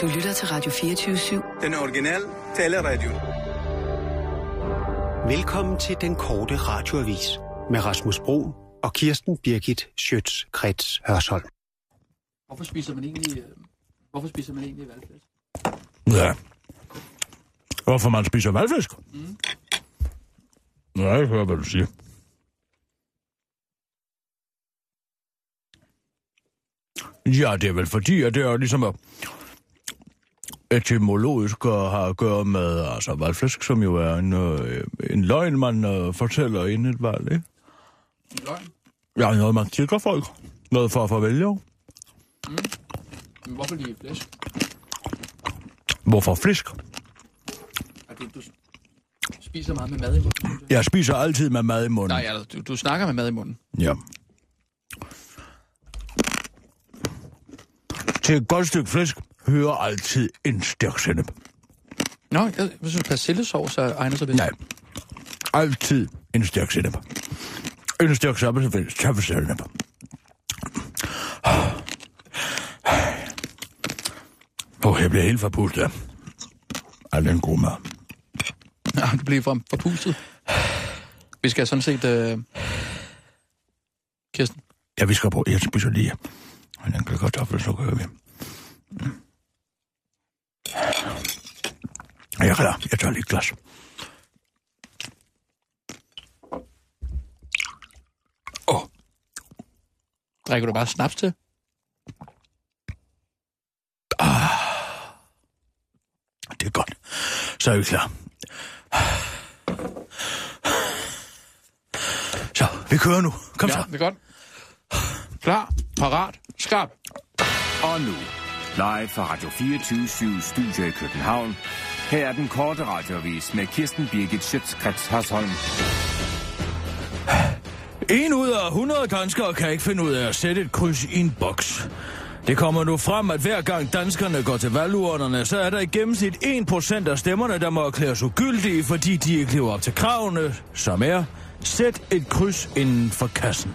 Du lytter til Radio 24-7. Den originale taleradio. Velkommen til den korte radioavis med Rasmus Bro og Kirsten Birgit Schøtz-Krets Hørsholm. Hvorfor spiser man egentlig, øh, hvorfor spiser man egentlig valgflæsk? Ja. Hvorfor man spiser valgfisk? Mm. Nej, jeg hører, hvad du siger. Ja, det er vel fordi, at det er ligesom at etymologisk og har at gøre med altså valgflæsk, som jo er en, øh, en løgn, man øh, fortæller inden et valg, ikke? Løgn. Ja, noget man tilgår folk. Noget for at få vælgere. Men hvorfor lige flæsk? Hvorfor flæsk? Er det, du spiser meget med mad i munden? Jeg spiser altid med mad i munden. Nej, altså, du, du snakker med mad i munden. Ja. Til et godt stykke flæsk hører altid en stærk sennep. Nå, jeg, jeg synes, persillesovs er egnet sig bedst. Nej. Altid en stærk sennep. En stærk sennep. Åh, oh, jeg bliver helt forpustet af al den gode mad. Ja, du bliver fra, forpustet. Vi skal sådan set... Øh... Kirsten, Ja, vi skal på. Jeg spiser lige en enkelt så kører vi. Jeg er klar. Jeg tager lige et glas. Åh, oh, drikker du bare snaps til? det er godt. Så er vi klar. Så, vi kører nu. Kom ja, så. det er godt. Klar, parat, skarp. Og nu, live fra Radio 24 Studio i København. Her er den korte radiovis med Kirsten Birgit Schøtzgrads Hasholm. En ud af 100 danskere kan ikke finde ud af at sætte et kryds i en boks. Det kommer nu frem, at hver gang danskerne går til valgurnerne, så er der i gennemsnit 1% af stemmerne, der må erklæres ugyldige, fordi de ikke lever op til kravene, som er, sæt et kryds inden for kassen.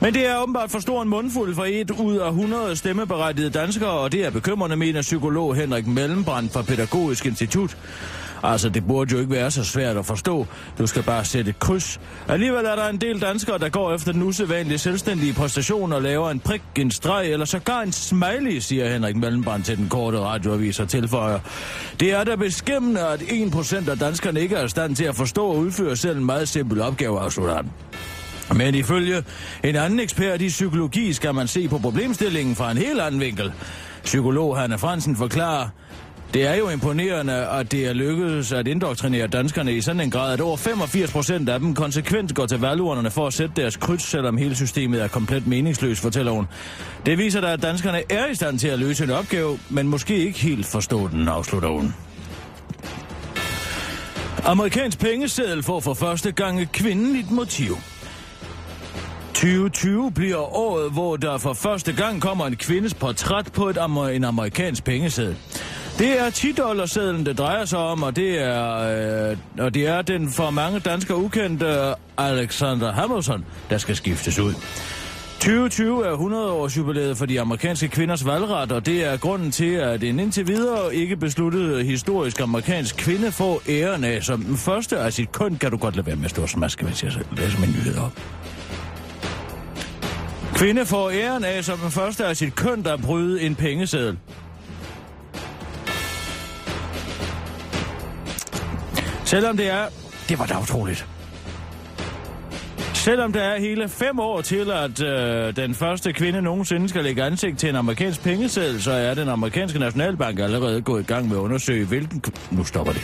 Men det er åbenbart for stor en mundfuld for et ud af 100 stemmeberettigede danskere, og det er bekymrende, mener psykolog Henrik Mellembrand fra Pædagogisk Institut. Altså, det burde jo ikke være så svært at forstå. Du skal bare sætte et kryds. Alligevel er der en del danskere, der går efter den usædvanlige selvstændige præstation og laver en prik, en streg eller sågar en smiley, siger Henrik Mellembrand til den korte radioavis og tilføjer. Det er da beskæmmende, at 1% af danskerne ikke er i stand til at forstå og udføre selv en meget simpel opgave, afslutter han. Men ifølge en anden ekspert i psykologi skal man se på problemstillingen fra en helt anden vinkel. Psykolog Hanne Fransen forklarer, det er jo imponerende, at det er lykkedes at indoktrinere danskerne i sådan en grad, at over 85 procent af dem konsekvent går til valgurnerne for at sætte deres kryds, selvom hele systemet er komplet meningsløst, fortæller hun. Det viser da, at danskerne er i stand til at løse en opgave, men måske ikke helt forstå den, afslutter hun. Amerikansk pengeseddel får for første gang et kvindeligt motiv. 2020 bliver året, hvor der for første gang kommer en kvindes portræt på et amer- en amerikansk pengeseddel. Det er 10 sedlen det drejer sig om, og det er, øh, og det er den for mange danskere ukendte Alexander Hamilton, der skal skiftes ud. 2020 er 100 års jubilæet for de amerikanske kvinders valgret, og det er grunden til, at en indtil videre ikke besluttet historisk amerikansk kvinde får æren af som den første af sit køn. Kan du godt lade være med at stå og smaske, hvis jeg læser min nyhed op. Kvinde får æren af som den første af sit køn, der bryde en pengeseddel. Selvom det er... Det var da utroligt. Selvom der er hele fem år til, at øh, den første kvinde nogensinde skal lægge ansigt til en amerikansk pengeseddel, så er den amerikanske nationalbank allerede gået i gang med at undersøge, hvilken... Nu stopper det.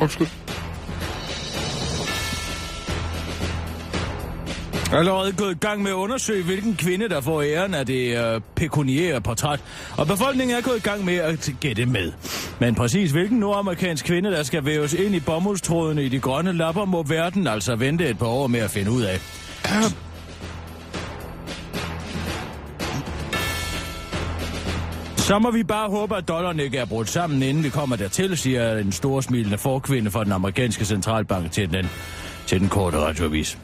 Undskyld. Allerede gået i gang med at undersøge, hvilken kvinde, der får æren af det øh, pekuniære portræt. Og befolkningen er gået i gang med at gætte med. Men præcis hvilken nordamerikansk kvinde, der skal væves ind i bomuldstrådene i de grønne lapper, må verden altså vente et par år med at finde ud af. Så må vi bare håbe, at dollaren ikke er brudt sammen, inden vi kommer dertil, siger en storsmilende forkvinde fra den amerikanske centralbank til den, til den korte radioavis.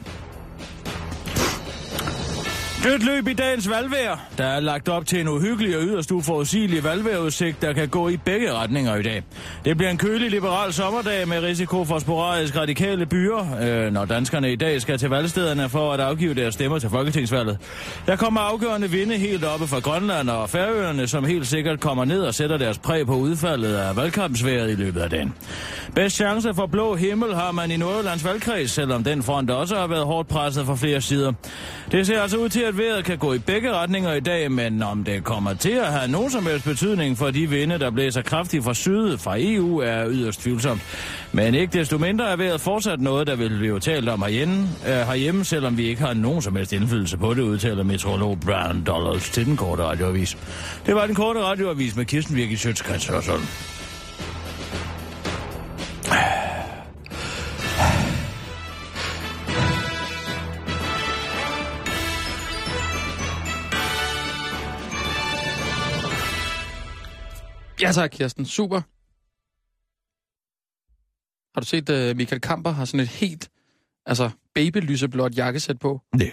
Dødt løb i dagens valgvejr. Der er lagt op til en uhyggelig og yderst uforudsigelig valgvejrudsigt, der kan gå i begge retninger i dag. Det bliver en kølig liberal sommerdag med risiko for sporadisk radikale byer, øh, når danskerne i dag skal til valgstederne for at afgive deres stemmer til folketingsvalget. Der kommer afgørende vinde helt oppe fra Grønland og Færøerne, som helt sikkert kommer ned og sætter deres præg på udfaldet af valgkampsværet i løbet af dagen. Bedst chance for blå himmel har man i Nordjyllands valgkreds, selvom den front også har været hårdt presset fra flere sider. Det ser altså ud til, at vejret kan gå i begge retninger i dag, men om det kommer til at have nogen som helst betydning for de vinde, der blæser kraftigt fra syd fra EU, er yderst tvivlsomt. Men ikke desto mindre er vejret fortsat noget, der vil blive talt om herhjemme, øh, herhjemme, selvom vi ikke har nogen som helst indflydelse på det, udtaler meteorolog Brian Dollars til den korte radioavis. Det var den korte radioavis med Kirsten Birgit Sjøtskrets Hørsholm. Ja tak, Kirsten. Super. Har du set, at Michael Kamper har sådan et helt altså babylyseblåt jakkesæt på? Nej.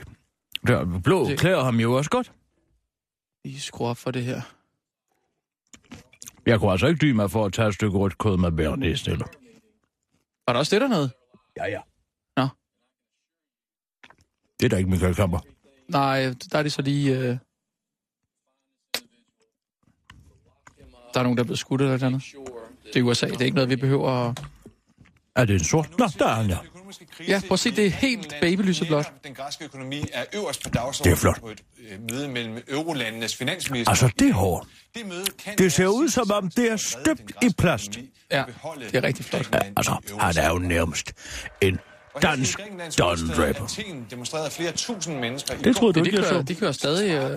Der blå Det- klæder ham jo også godt. Vi skruer op for det her. Jeg kunne altså ikke dybe mig for at tage et stykke rødt kød med bærnæs eller. Var der også det dernede? Ja, ja. Nå. Det er da ikke Michael Kamper. Nej, der er det så lige... Øh... Der er nogen, der er blevet skudt eller et eller andet. Det er USA, det er ikke noget, vi behøver at... Er det en sort? Nå, der er han, ja. Ja, prøv at se, det er helt babylyseblåt. Den græske økonomi er øverst på dagsordenen Det er flot. på et øh, møde mellem eurolandenes finansminister. Altså, det er hårdt. det, møde kan Det ser ud, som om det er støbt i plast. Ja, det er rigtig flot. Grækenland Altså, han er jo nærmest en dansk Don Draper. Athen demonstrerede flere tusind mennesker i Det troede du ikke, jeg kører, så. de kører stadig... Øh...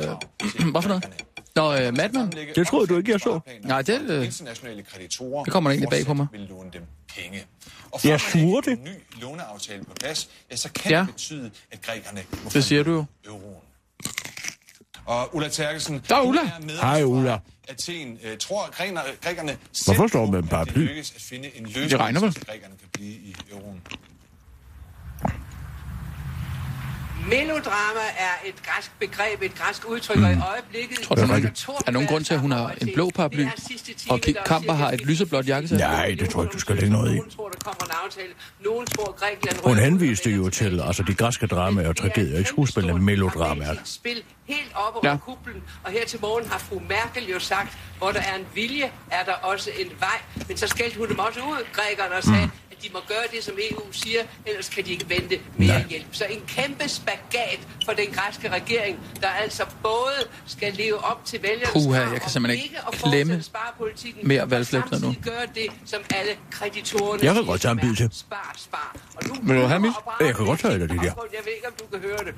Hvad for noget? Nå, øh, Madman? Det troede du ikke, jeg så. Nej, det, øh, Internationale kreditorer det kommer da egentlig bag på mig. vil låne dem penge. Og Jeg for at suger have det. en ny låneaftale på plads, ja, så kan Ja. det betyde, at grækerne må Det siger du jo. euroen. Og Ulla Terkelsen, Der er Ulla. Hej, Ulla. Athen, øh, tror grækerne, grækerne Hvorfor selv står med en at? Det lykkes at finde en løsning, så grækerne kan blive i euroen. Melodrama er et græsk begreb, et græsk udtryk, og i øjeblikket... Tror du, det er Er der nogen grund til, at hun har en blå paraply, er og der Kamper har et lyseblåt jakkesæt? Nej, det tror jeg ikke, du skal lægge noget i. Hun henviste og jo til altså, de græske dramaer og tragedier, ikke? skuespillene, melodramaer. Helt oppe over Ja. kuplen, og her til morgen har fru Merkel jo sagt, hvor der er en vilje, er der også en vej. Men så skældte hun dem også ud, grækerne, og sagde, at de må gøre det, som EU siger, ellers kan de ikke vente mere Nej. hjælp. Så en kæmpe spagat for den græske regering, der altså både skal leve op til vælgernes Puha, krav jeg kan simpelthen ikke ikke at klemme mere og valgflæbner nu. gøre det, som alle kreditorerne Jeg kan godt tage en bid til. Spar, spar. Og nu Vil du have mit? og Jeg kan godt tage et af de der. Jeg ved ikke, om du kan høre det.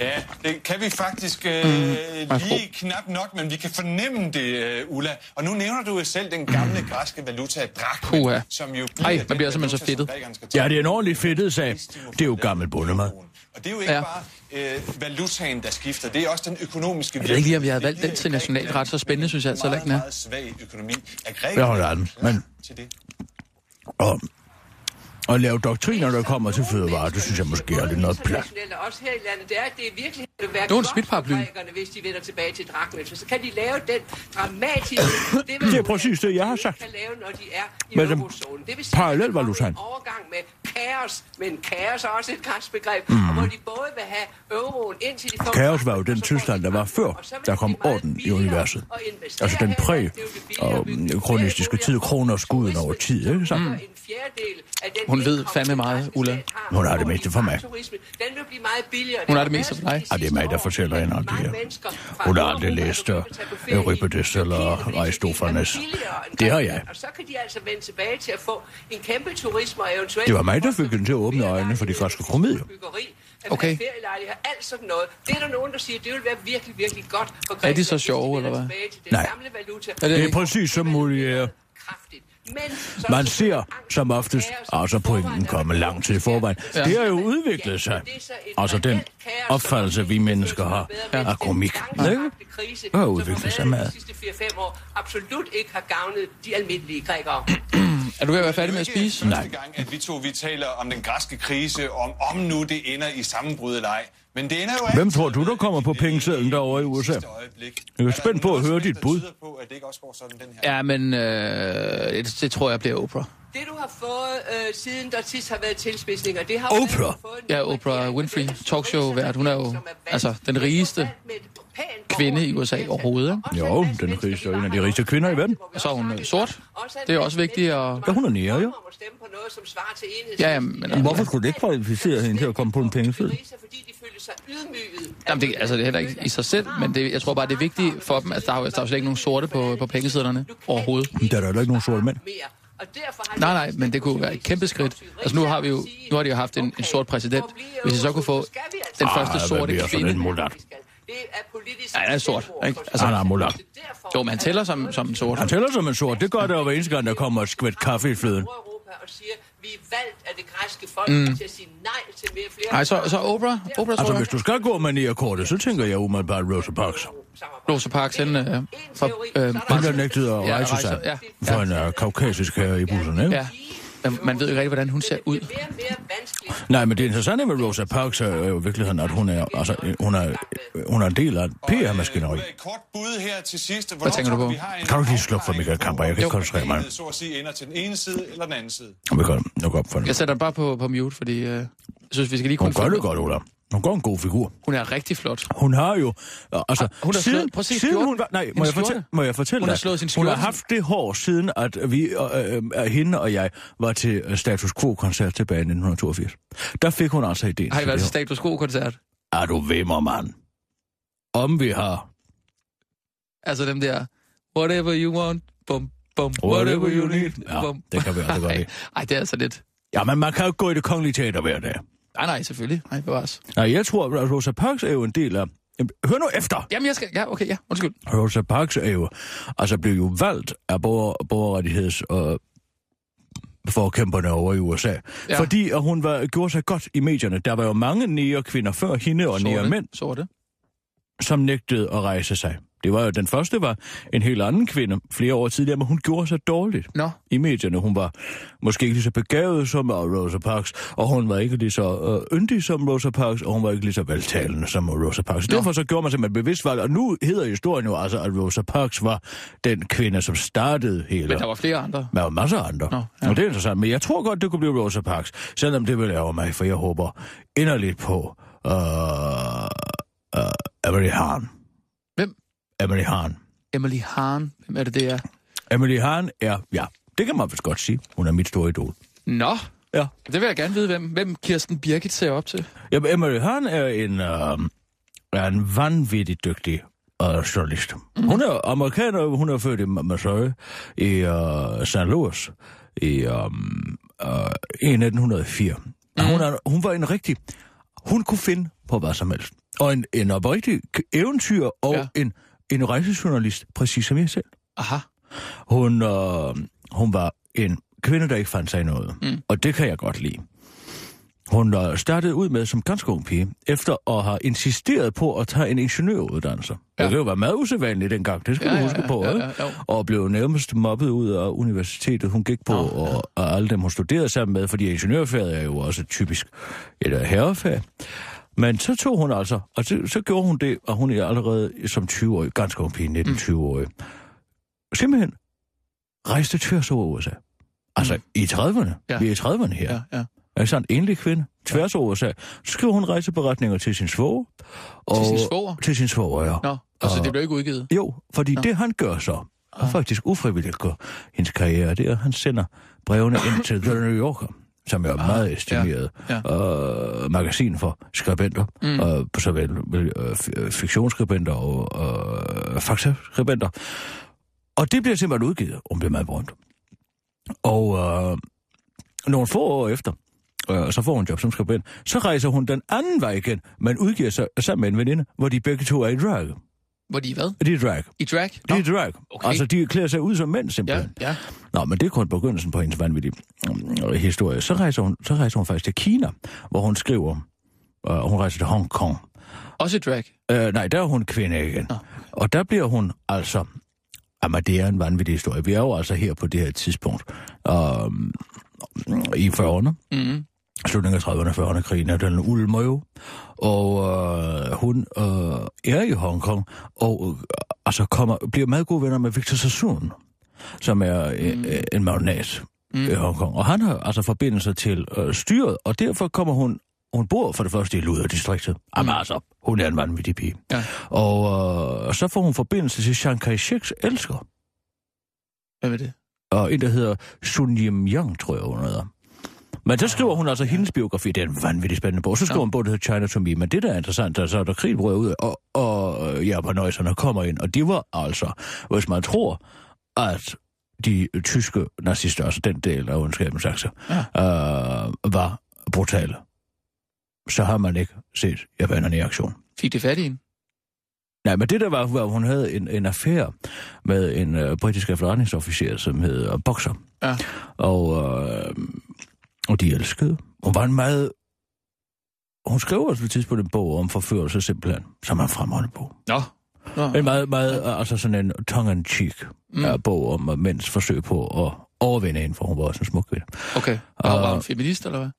Ja, det kan vi faktisk øh, værsgo. lige knap nok, men vi kan fornemme det, øh, Ulla. Og nu nævner du jo selv den gamle græske valuta, drakmen, Puha. som jo Ej, den man bliver simpelthen så fedtet. Ja, det er en ordentlig fedtet sag. Det er jo gammel bondemad. euroen. Og det er jo ikke Ja. bare øh, valutaen, der skifter. Det er også den økonomiske Jeg ved ikke lige, om vi havde valgt den til nationalret. Så spændende synes jeg altså ikke, den er. Meget svag økonomi. Er Jeg holder af den, men- Til det? Og, og lave doktriner, der kommer til fødevarer, det synes jeg måske er lidt noget plat. Også her i landet, det er, at det er virkelig vil være Det var en godt smidt for paraply. grækerne, hvis de vender tilbage til. For så kan de lave den dramatiske... Det er præcis det, jeg har sagt. kan lave, når de er i eurozonen. Det vil sige, parallelvalutaen. at der kommer en overgang med kaos, men kaos er også et græsbegreb, mm. og hvor de både vil have euroen indtil de får... Kaos var jo den tilstand, der var før, der kom orden i universet. Altså den præg og mm, kronistiske tid, kroner og skuden over tid, ikke så? Mm. En fjerdedel af den Hun ved fandme meget, Ulla. Hun har det meste for mig. Den vil blive meget billigere. Hun har det meste for dig. Ja, det er mig, der fortæller hende om det her. Hun har aldrig læst uh, Euripides eller Aristofanes. Det har jeg. Og så kan de altså vende tilbage til at få en kæmpe turisme og eventuelt... Det var mig, der fik hende til at åbne øjnene for de græske komedier. Okay. alt sådan noget. Det er der nogen, der siger, det vil være virkelig, virkelig godt for Er de så sjove, eller hvad? tilbage til den Nej. gamle valuta. Er det Det er præcis som Molière. Kraftigt. Man ser som oftest, altså pointen kommer lang tid i forvejen. Ja. Det har jo udviklet sig. Altså den opfattelse, vi mennesker har af komik. Ikke? Det har udviklet sig meget. De sidste 4-5 år absolut ikke har gavnet de almindelige grækere. Er du ved at være færdig med at spise? Nej. gang, at vi to vi taler om den græske krise, om om nu det ender i sammenbrud eller ej. Men det ender jo Hvem tror du, der kommer på pengesedlen derovre i USA? Jeg er spændt på at høre dit bud. på, at det ikke også går sådan den her. Ja, men øh, det, det tror jeg bliver Oprah. Det, du har fået øh, siden der sidst har været tilspidsninger, det har Oprah? du har fået en Ja, Oprah Winfrey, talkshow-vært. Hun er jo, altså, den rigeste kvinde i USA overhovedet, ikke? Jo, den rigeste en af de rigeste kvinder i verden. Og så er hun, øh, sort. Det er også vigtigt at- Ja, hun er nære, jo. at Ja, men- Hvorfor skulle det ikke kvalificere hende til at komme på en pengeseddel? Fordi de følte sig ydmyget. Jamen, det, altså, det er heller ikke i sig selv, men det, jeg tror bare, det er vigtigt for dem. Altså, der er der er slet ikke nogen sorte på, på pengesedlerne overhovedet. Der er da heller ikke nogen sorte mænd. Nej, nej, men det kunne være et kæmpe skridt. Altså, nu har vi jo, nu har de jo haft en, en sort præsident. Hvis de så kunne få den første Ah, sorte sådan en kvinde. Det er politisk Ja, han er sort, ikke? Altså, han er mulat. Jo, men han tæller som, som en sort. Han tæller som en sort. Det gør det jo hver eneste gang, der kommer et skvæt kaffe i fløden. Europa og siger, vi er valgt af det græske folk mm. til at sige nej til mere flere. Nej, så, så Oprah, Oprah Altså, hvis du skal gå med nierkortet, så tænker jeg umiddelbart Rosa Parks. Rosa Parks, han øh, for, øh, Hun der nægtede at rejse sig ja. for en uh, kaukasisk herre i bussen, ikke? ja. Men Man ved jo ikke rigtig, hvordan hun ser ud. Nej, men det interessante med Rosa Parks er jo i virkeligheden, at hun er, altså, hun er, hun er en del af et PR-maskineri. Et kort bud her til sidst. Hvornår tænker du på? vi har en Kan du lige slukke for Michael Kamper? Jeg kan ikke koncentrere mig. Så at sige ender til den ene side eller den anden side. Vi kan lukke op for Jeg det. sætter den bare på, på mute, fordi øh, jeg synes, vi skal lige Hun kunne... gør det godt, Ola. Hun gør en god figur. Hun er rigtig flot. Hun har jo... Altså, Ah, hun har siden, slået- prøv at se siden hun var... Nej, må jeg, fortælle, skjorte. må jeg fortælle Hun har slået sin Hun har skjorte. haft det hår siden, at vi, øh, øh, hende og jeg var til øh, Status Quo-koncert tilbage i 1982. Der fik hun altså idéen. Har I været til. Status Quo-koncert? Er du vimmer, mand? Om vi har... Altså dem der... Whatever you want, bum, bum. Whatever you need. Ja, bum. det kan vi altså godt lide. Ej, det er altså lidt... Ja, men man kan jo gå i det kongelige teater hver dag. Nej, nej, selvfølgelig. Nej, bevares. Nej, jeg tror, at Rosa Parks er jo en del af... Jamen, Hør nu efter! Jamen, jeg skal... Ja, okay, ja. Undskyld. Rosa Parks er jo, altså blev jo valgt af borger, borgerrettigheds og forkæmperne over i USA. Ja. Fordi at hun var, gjorde sig godt i medierne. Der var jo mange nære kvinder før hende og nære mænd, Sorte. som nægtede at rejse sig. Det var jo, den første var en helt anden kvinde flere år tidligere, men hun gjorde sig dårligt Nå, i medierne. Hun var måske ikke lige så begavet som Rosa Parks, og hun var ikke lige så øh, yndig som Rosa Parks, og hun var ikke lige så veltalende som Rosa Parks. Nå. Derfor så gjorde man simpelthen bevidst valg, og nu hedder historien jo altså, at Rosa Parks var den kvinde, som startede hele... men der var flere andre. Der var masser af andre. Nå, ja. Og det er interessant. Men jeg tror godt, det kunne blive Rosa Parks. Selvom det vil lave mig, for jeg håber inderligt på uh, uh, Emily Hahn. Emily Hahn. Emily Hahn. Hvem er det, det er? Emily Hahn er, ja, det kan man vist godt sige. Hun er mit store idol. Nå, Ja. det vil jeg gerne vide, hvem, hvem Kirsten Birgit ser op til. ja Emily Hahn er en, uh, er en vanvittigt dygtig uh, journalist. Mm-hmm. Hun er amerikaner, hun er født i Missouri, i uh, St. Louis, i, um, uh, i 1904. Mm. Hun, er, hun var en rigtig... Hun kunne finde på hvad som helst. Og en, en oprigtig eventyr og ja. en, en rejsejournalist, præcis som jeg selv. Aha. Hun, øh, hun var en kvinde, der ikke fandt sig noget. Mm. Og det kan jeg godt lide. Hun øh, startede ud med som ganske ung pige, efter at have insisteret på at tage en ingeniøruddannelse. Ja. Ja. Det kan jo være meget usædvanligt dengang, det skal Ja, du ja, huske ja, på. ja, ja, jo. Og blev nærmest mobbet ud af universitetet, hun gik på, Nå, og, og alle dem, hun studerede sammen med, fordi ingeniørfaget er jo også typisk et øh, herrefag. Men så tog hun altså, og så, så gjorde hun det, og hun er allerede som 20-årig, ganske ung pige, 19-20-årig, simpelthen rejste tværs over USA. Altså Mm. i 30'erne. Ja. Vi er i 30'erne her. Ja, ja. Altså en enlig kvinde, tværs over USA. Så skriver hun rejseberetninger til sin svoger. Og, Til sin svoger? Til sin svoger, ja. Nå, altså Og- det blev ikke udgivet. Jo, fordi Nå. det han gør så, og faktisk ufrivilligt gør hendes karriere, det er, at han sender brevene ind til The New Yorker, som er et meget estimeret ja. øh, magasin for skribenter, Mm. øh, såvel øh, f- fiktionsskribenter og øh, faktaskribenter. Og det bliver simpelthen udgivet, og hun bliver meget berømt. Og øh, nogle få år efter, øh, så får hun job som skribent, så rejser hun den anden vej igen, men udgiver sig sammen med en veninde, hvor de begge to er i drag. Hvor de er hvad? De er drag. I drag? De er drag. Okay. Altså, de klæder sig ud som mænd, Ja, simpelthen. ja. Nå, men det er kun begyndelsen på hendes vanvittige um, historie. Så rejser, hun, så rejser hun faktisk til Kina, hvor hun skriver, uh, hun rejser til Hongkong. Også i drag. Uh, nej, der er hun kvinde igen. Nå. Og der bliver hun altså... Jamen, det er en vanvittig historie. Vi er jo altså her på det her tidspunkt um, i 40'erne. Mm. Slutningen af 30'erne og 40'erne krigen, den ulmer jo. Og øh, hun øh, er i Hongkong, og øh, altså kommer, bliver meget gode venner med Victor Sassoon, som er mm. øh, en magnat mm. i Hongkong. Og han har altså forbindelse til øh, styret, og derfor kommer hun hun bor for det første i Luder-distriktet. Mm. Jamen altså, hun er en vanvittig pige. Ja. Og øh, så får hun forbindelse til Chiang Kai-sheks elsker. Hvad med det? Og en, der hedder Sun Yim Yang, tror jeg, hun hedder. Men så skriver hun altså hendes biografi, det er en vanvittig spændende bog. Så skriver Ja. hun bog, der hedder China to Me. Men det, der er interessant, er så, er der krigen brød ud, og, og øh, japanøjserne kommer ind. Og de var altså, hvis man tror, at de tyske nazister, altså den del af ondskabens akse, Ja. øh, var brutale, så har man ikke set japanerne i aktion. Fik det fat i hende? Nej, men det der var, var hun havde en, en affære med en øh, britisk efterretningsofficer, som hed øh, Boxer. Ja. Og, øh, og de elskede. Hun var en meget... Hun skrev også på et tidspunkt en bog om forførelse simpelthen, som er en fremragende bog. Nå. Nå. En meget, meget, altså sådan en tongue-in-cheek Mm. mm. bog om mænds forsøg på at overvinde hende, for hun var også en smuk kvinde. Okay. Og Og- var hun feminist, eller hvad?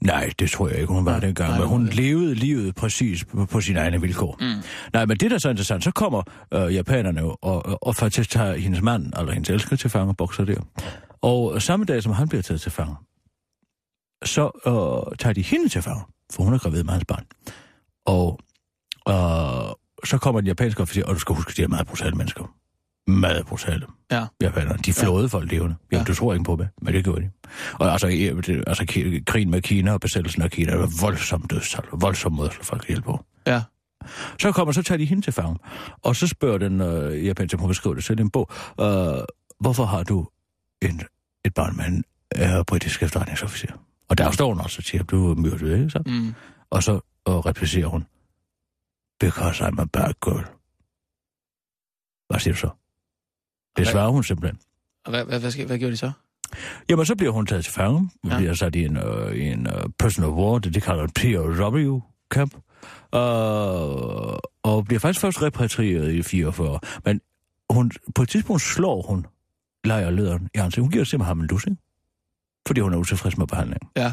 Nej, det tror jeg ikke, hun var dengang, nej, men hun levede livet præcis på, på sine egne vilkår. Mm. Nej, men det der er så interessant, så kommer øh, japanerne jo og, og, og faktisk tager hendes mand, eller hendes elsker til fange, bokser der. Og samme dag, som han bliver taget til fange, så øh, tager de hende til fange, for hun er gravid med hans barn. Og øh, så kommer den japanske officer, og du skal huske, de er meget brutale mennesker. Meget brutale. Ja. Japanerne. De flåede ja. folk levende. Jamen, Ja. du tror ikke på det, men det gjorde de. Og altså, det- altså krigen med Kina og besættelsen af Kina var voldsomt dødstal, voldsomt måde at slå folk ihjel på. Ja. Så kommer, så tager de hende til fange. Og så spørger den øh, japanske, hun kan skrive det selv i en bog, øh, hvorfor har du en, et barn med en øh, britisk efterretningsofficer? Og der står hun også til, at du er myrdet, ikke så? Mm. Og så og replicerer hun, because I'm a bad girl. Hvad siger du så? Det Hvad- svarer hun simpelthen. Og hvad, hvad, hvad, hvad gjorde de så? Jamen, så bliver hun taget til fange. Hun Ja. bliver sat i en, øh, i en uh, prisoner of war, det de kalder en POW-camp. Uh, og bliver faktisk først repatrieret i 44. Men hun, på et tidspunkt slår hun lejerlederen i ansigtet. Hun giver simpelthen ham en lussing, fordi hun er utilfreds med behandlingen. Ja.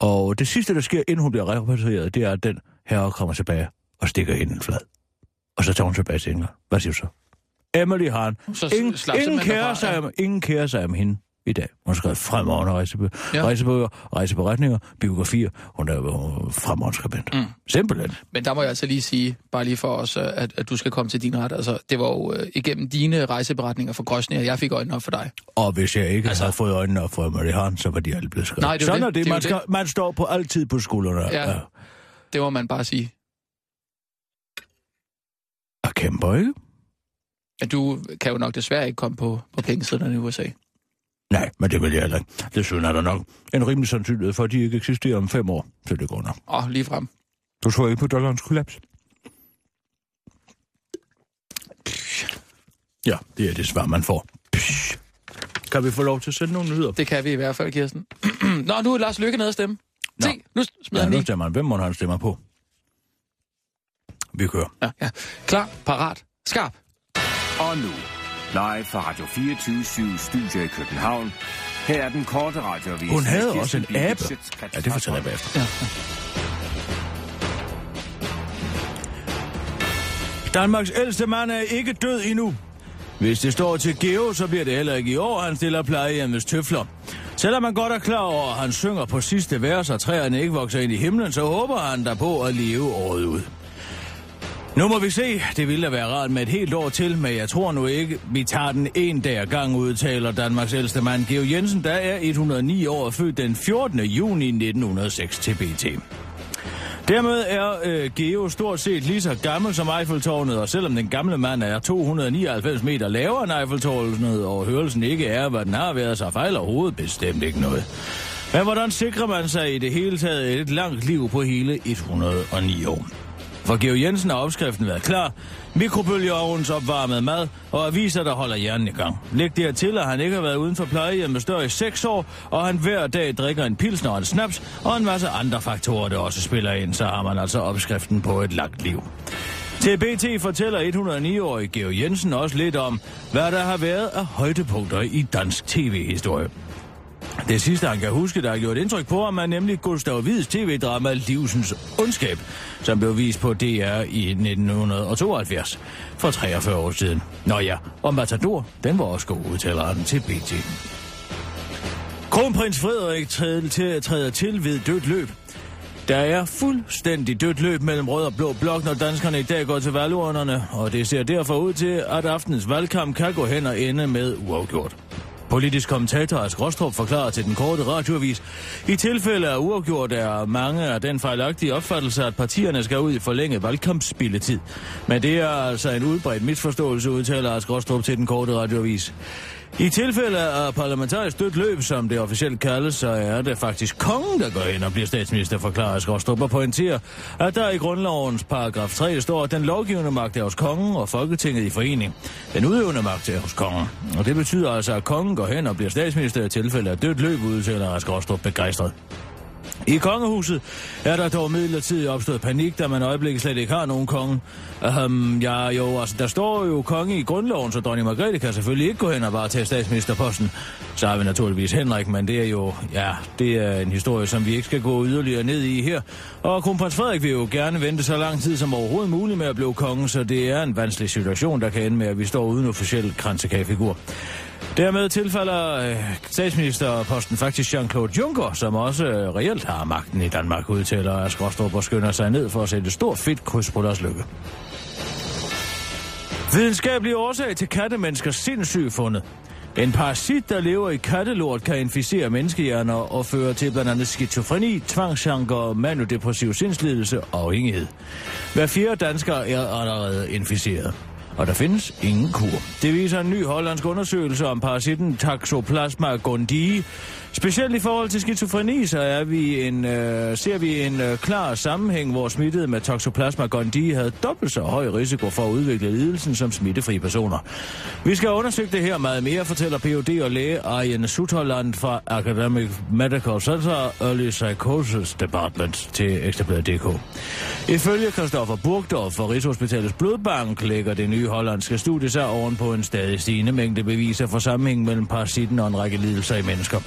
Og det sidste, der sker, inden hun bliver repatrieret, det er, at den herre kommer tilbage og stikker hende en flad. Og så tager hun tilbage til England. Hvad siger du så? Emily Hahn. Så Ingen, ingen, kærer sig ja. om, ingen kærer sig om hende i dag. Hun har skrevet fremragende rejsebøger, Ja. ja. rejsebøger, rejseberetninger, biografier. Hun er jo fremragende skribent. Mm. Simpelthen. Men der må jeg altså lige sige, bare lige for os, at, at du skal komme til din ret. Altså, det var jo øh, igennem dine rejseberetninger for Grøsnære, jeg fik øjnene op for dig. Og hvis jeg ikke Altså- havde fået øjnene op for Emily Hahn, så var de alle blevet skrevet. Nej, det Sådan det. er det. Det man, skal, man står på altid på skuldrene. Ja. Det må man bare sige. Og kæmper, ikke? Du kan jo nok desværre ikke komme på, på pengesiden i USA. Nej, men det vil jeg heller ikke. Desuden er der nok en rimelig sandsynlighed for, at de ikke eksisterer om fem år. Så det går nok. Åh, lige frem. Du tror ikke på dollarens kollaps? Ja, det er det svar, man får. Psh. Kan vi få lov til at sende nogle nyheder? Det kan vi i hvert fald, Kirsten. Nå, nu er Lars Lykke nede at stemme. Nå. Se, nu smider Ja, han nu stemmer han. Hvem må han stemmer på? Vi kører. Ja, ja. Klar, parat, skarp. Og nu, live fra Radio 24 Studio i København. Her er den korte radiovis. Hun havde også en. Schøtz-Krets Ja, det fortæller jeg bagefter. Ja. Danmarks ældste mand er ikke død endnu. Hvis det står til Geo, så bliver det heller ikke i år, han stiller plejehjemmets tøfler. Selvom man godt er klar over, at han synger på sidste vers, og træerne ikke vokser ind i himlen, så håber han der på at leve året ud. Nu må vi se. Det ville da være rart med et helt år til, men jeg tror nu ikke, vi tager den en dag gang, udtaler Danmarks ældste mand Geo Jensen, der er 109 år og født den 14. juni 1906 til BT. Dermed er øh, Geo stort set lige så gammel som Eiffeltårnet, og selvom den gamle mand er 299 meter lavere end Eiffeltårnet, og hørelsen ikke er, hvad den har været, så fejler hovedet bestemt ikke noget. Men hvordan sikrer man sig i det hele taget et langt liv på hele 109 år? For Geo Jensen har opskriften været klar. Mikrobølgeovens opvarmet mad og aviser, der holder hjernen i gang. Læg dertil, at han ikke har været uden for plejehjemmet større i 6 år, og han hver dag drikker en pilsner og en snaps, og en masse andre faktorer, der også spiller ind, så har man altså opskriften på et langt liv. Til BT fortæller 109-årige Geo Jensen også lidt om, hvad der har været af højdepunkter i dansk tv-historie. Det sidste, han kan huske, der har gjort indtryk på ham, er nemlig Gustav Hvids tv-drama Livsens Ondskab, som blev vist på DR i 1972, for 43 år siden. Nå ja, og Matador, den var også god, udtaler han til BT. Kronprins Frederik træder til, træder til ved dødt løb. Der er fuldstændig dødt løb mellem rød og blå blok, når danskerne i dag går til valgurnerne, og det ser derfor ud til, at aftens valgkamp kan gå hen og ende med uafgjort. Politisk kommentator Ask Rostrup forklarer til den korte radioavis, i tilfælde af uafgjort er mange af den fejlagtige opfattelse, at partierne skal ud i forlænget valgkampsspilletid. Men det er altså en udbredt misforståelse, udtaler Ask Rostrup til den korte radioavis. I tilfælde af parlamentarisk dødt løb, som det officielt kaldes, så er det faktisk kongen, der går ind og bliver statsminister, forklarer Skorstrup og pointerer, at der i grundlovens paragraf 3 står, at den lovgivende magt er hos kongen og Folketinget i forening. Den udøvende magt er hos kongen. Og det betyder altså, at kongen går hen og bliver statsminister i tilfælde af dødt løb, udtaler Skorstrup begejstret. I kongehuset er der dog midlertidigt opstået panik, da man øjeblikket slet ikke har nogen konge. Um, ja, jo, altså, der står jo konge i grundloven, så dronning Margrethe kan selvfølgelig ikke gå hen og bare tage statsministerposten. Så har vi naturligvis Henrik, men det er jo, ja, det er en historie, som vi ikke skal gå yderligere ned i her. Og kronprins Frederik vil jo gerne vente så lang tid som overhovedet muligt med at blive konge, så det er en vanskelig situation, der kan ende med, at vi står uden officiel kransekagefigur. Dermed tilfalder øh, statsministerposten faktisk Jean-Claude Juncker, som også øh, reelt har magten i Danmark, udtaler Ask Rostrup og skynder sig ned for at sætte et stort fedt kryds på deres lykke. Videnskabelig årsag til kattemenneskers sindssyge fundet. En parasit, der lever i kattelort, kan inficere menneskehjerner og føre til blandt andet skizofreni, tvangsanker, manodepressiv sindslidelse og afhængighed. Hver fjerde dansker er allerede inficeret og der findes ingen kur. Det viser en ny hollandsk undersøgelse om parasitten Taxoplasma gondii. Specielt i forhold til skizofreni, så er vi en, øh, ser vi en øh, klar sammenhæng, hvor smittede med Toxoplasma gondii havde dobbelt så høj risiko for at udvikle lidelsen som smittefri personer. Vi skal undersøge det her meget mere, fortæller Ph.D. og læge Arjen Sutherland fra Academic Medical Center Early Psychosis Department til Ekstrabladet.dk. Ifølge Christoffer Burgdorf fra Rigshospitalets Blodbank lægger det nye hollandske studie sig oven på en stadig stigende mængde beviser for sammenhæng mellem parasitten og en række lidelser i mennesker.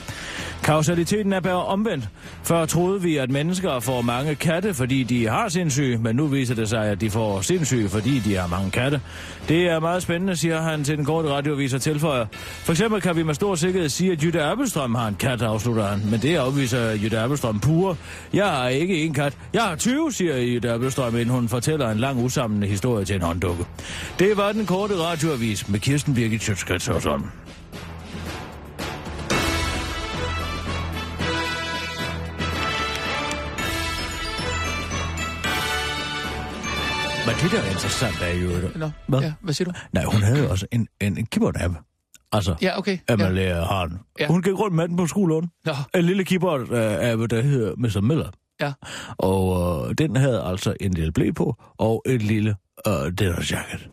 Kausaliteten er bare omvendt. Før troede vi, at mennesker får mange katte, fordi de har sindssyge, men nu viser det sig, at de får sindssyge, fordi de har mange katte. Det er meget spændende, siger han til den korte radioavis og tilføjer. For eksempel kan vi med stor sikkerhed sige, at Jytte Appelstrøm har en kat, afslutter han. Men det afviser Jytte Appelstrøm pure. Jeg har ikke en kat. Jeg har 20, siger Jytte Appelstrøm, inden hun fortæller en lang usammenhængende historie til en hånddukke. Det var den korte radioavis med Kirsten Birgit Sjøtskrets Men det, der er interessant, er jo... Nå, Hvad? Ja, hvad siger du? Nej, hun havde jo også en, en, en keyboard-app. Altså, Ja, okay. Amalie Ja. ja. Hahn. Ja. Ja. Hun gik rundt med den på skolen. Nå, En lille keyboard-app, der hedder Mr. Miller. ja. Og øh, den havde altså en lille blæ på, og en lille øh, dinner jacket.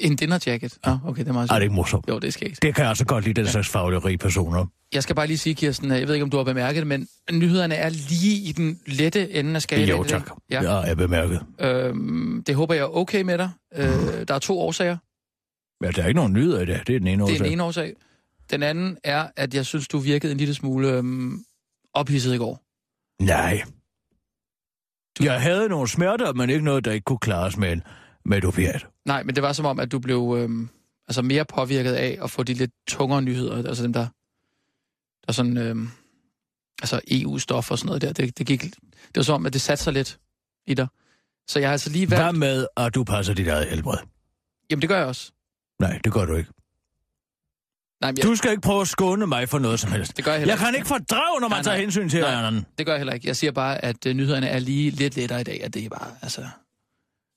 En dinner jacket. Ja, okay, det er meget Er det sjovt. ikke morsomt? Jo, det er skægt. Det kan jeg altså godt lide, den slags faglige personer. Jeg skal bare lige sige, Kirsten, jeg ved ikke, om du har bemærket det, men nyhederne er lige i den lette ende af skalaen. Jo, tak. Ja. Ja, jeg bemærket. Øhm, det håber jeg er okay med dig. Øh, der er to årsager. Ja, der er ikke nogen nyheder i det. Det er den ene Det er årsag. den ene årsag. Den anden er, at jeg synes, du virkede en lille smule øhm, ophidset i går. Nej. Jeg havde nogle smerter, men ikke noget, der ikke kunne klares med, en, med et opiat. Nej, men det var som om, at du blev øhm, altså mere påvirket af at få de lidt tungere nyheder. Altså dem, der, der sådan... Øhm, altså EU-stof og sådan noget der. Det, det, gik, det var som om, at det satte sig lidt i dig. Så jeg har altså lige valgt... Hvad med, at du passer dit eget helbred? Jamen, det gør jeg også. Nej, det gør du ikke. Nej, jeg, Du skal ikke prøve at skåne mig for noget som helst. det gør jeg heller Jeg kan ikke fordrage, når man Nej, tager nej. hensyn til Nej. anden. Det gør jeg heller ikke. Jeg siger bare, at øh, nyhederne er lige lidt lettere i dag, at det er bare, altså...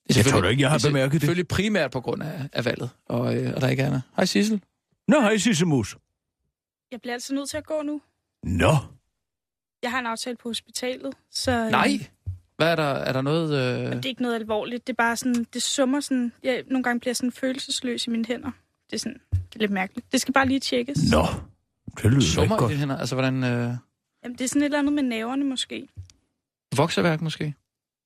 Det er Jeg tror da ikke, jeg har det er bemærket det. Selvfølgelig primært på grund af, af valget, og, øh, og der ikke er andet. Hej Sissel. Nå, hej Sissemus. Jeg bliver altså nødt til at gå nu. Nå, Jeg har en aftale på hospitalet, så... øh, Nej! Hvad er der? Er der noget... Øh... Det er ikke noget alvorligt. Det er bare sådan, det summer sådan... Jeg, nogle gange bliver jeg sådan følelsesløs i mine hænder. Det er sådan, det er lidt mærkeligt. Det skal bare lige tjekkes. nå. Det lyder ikke Summer i godt. dine hænder? Altså, hvordan... Øh... Jamen, det er sådan et eller andet med naverne måske. Vokseværk måske?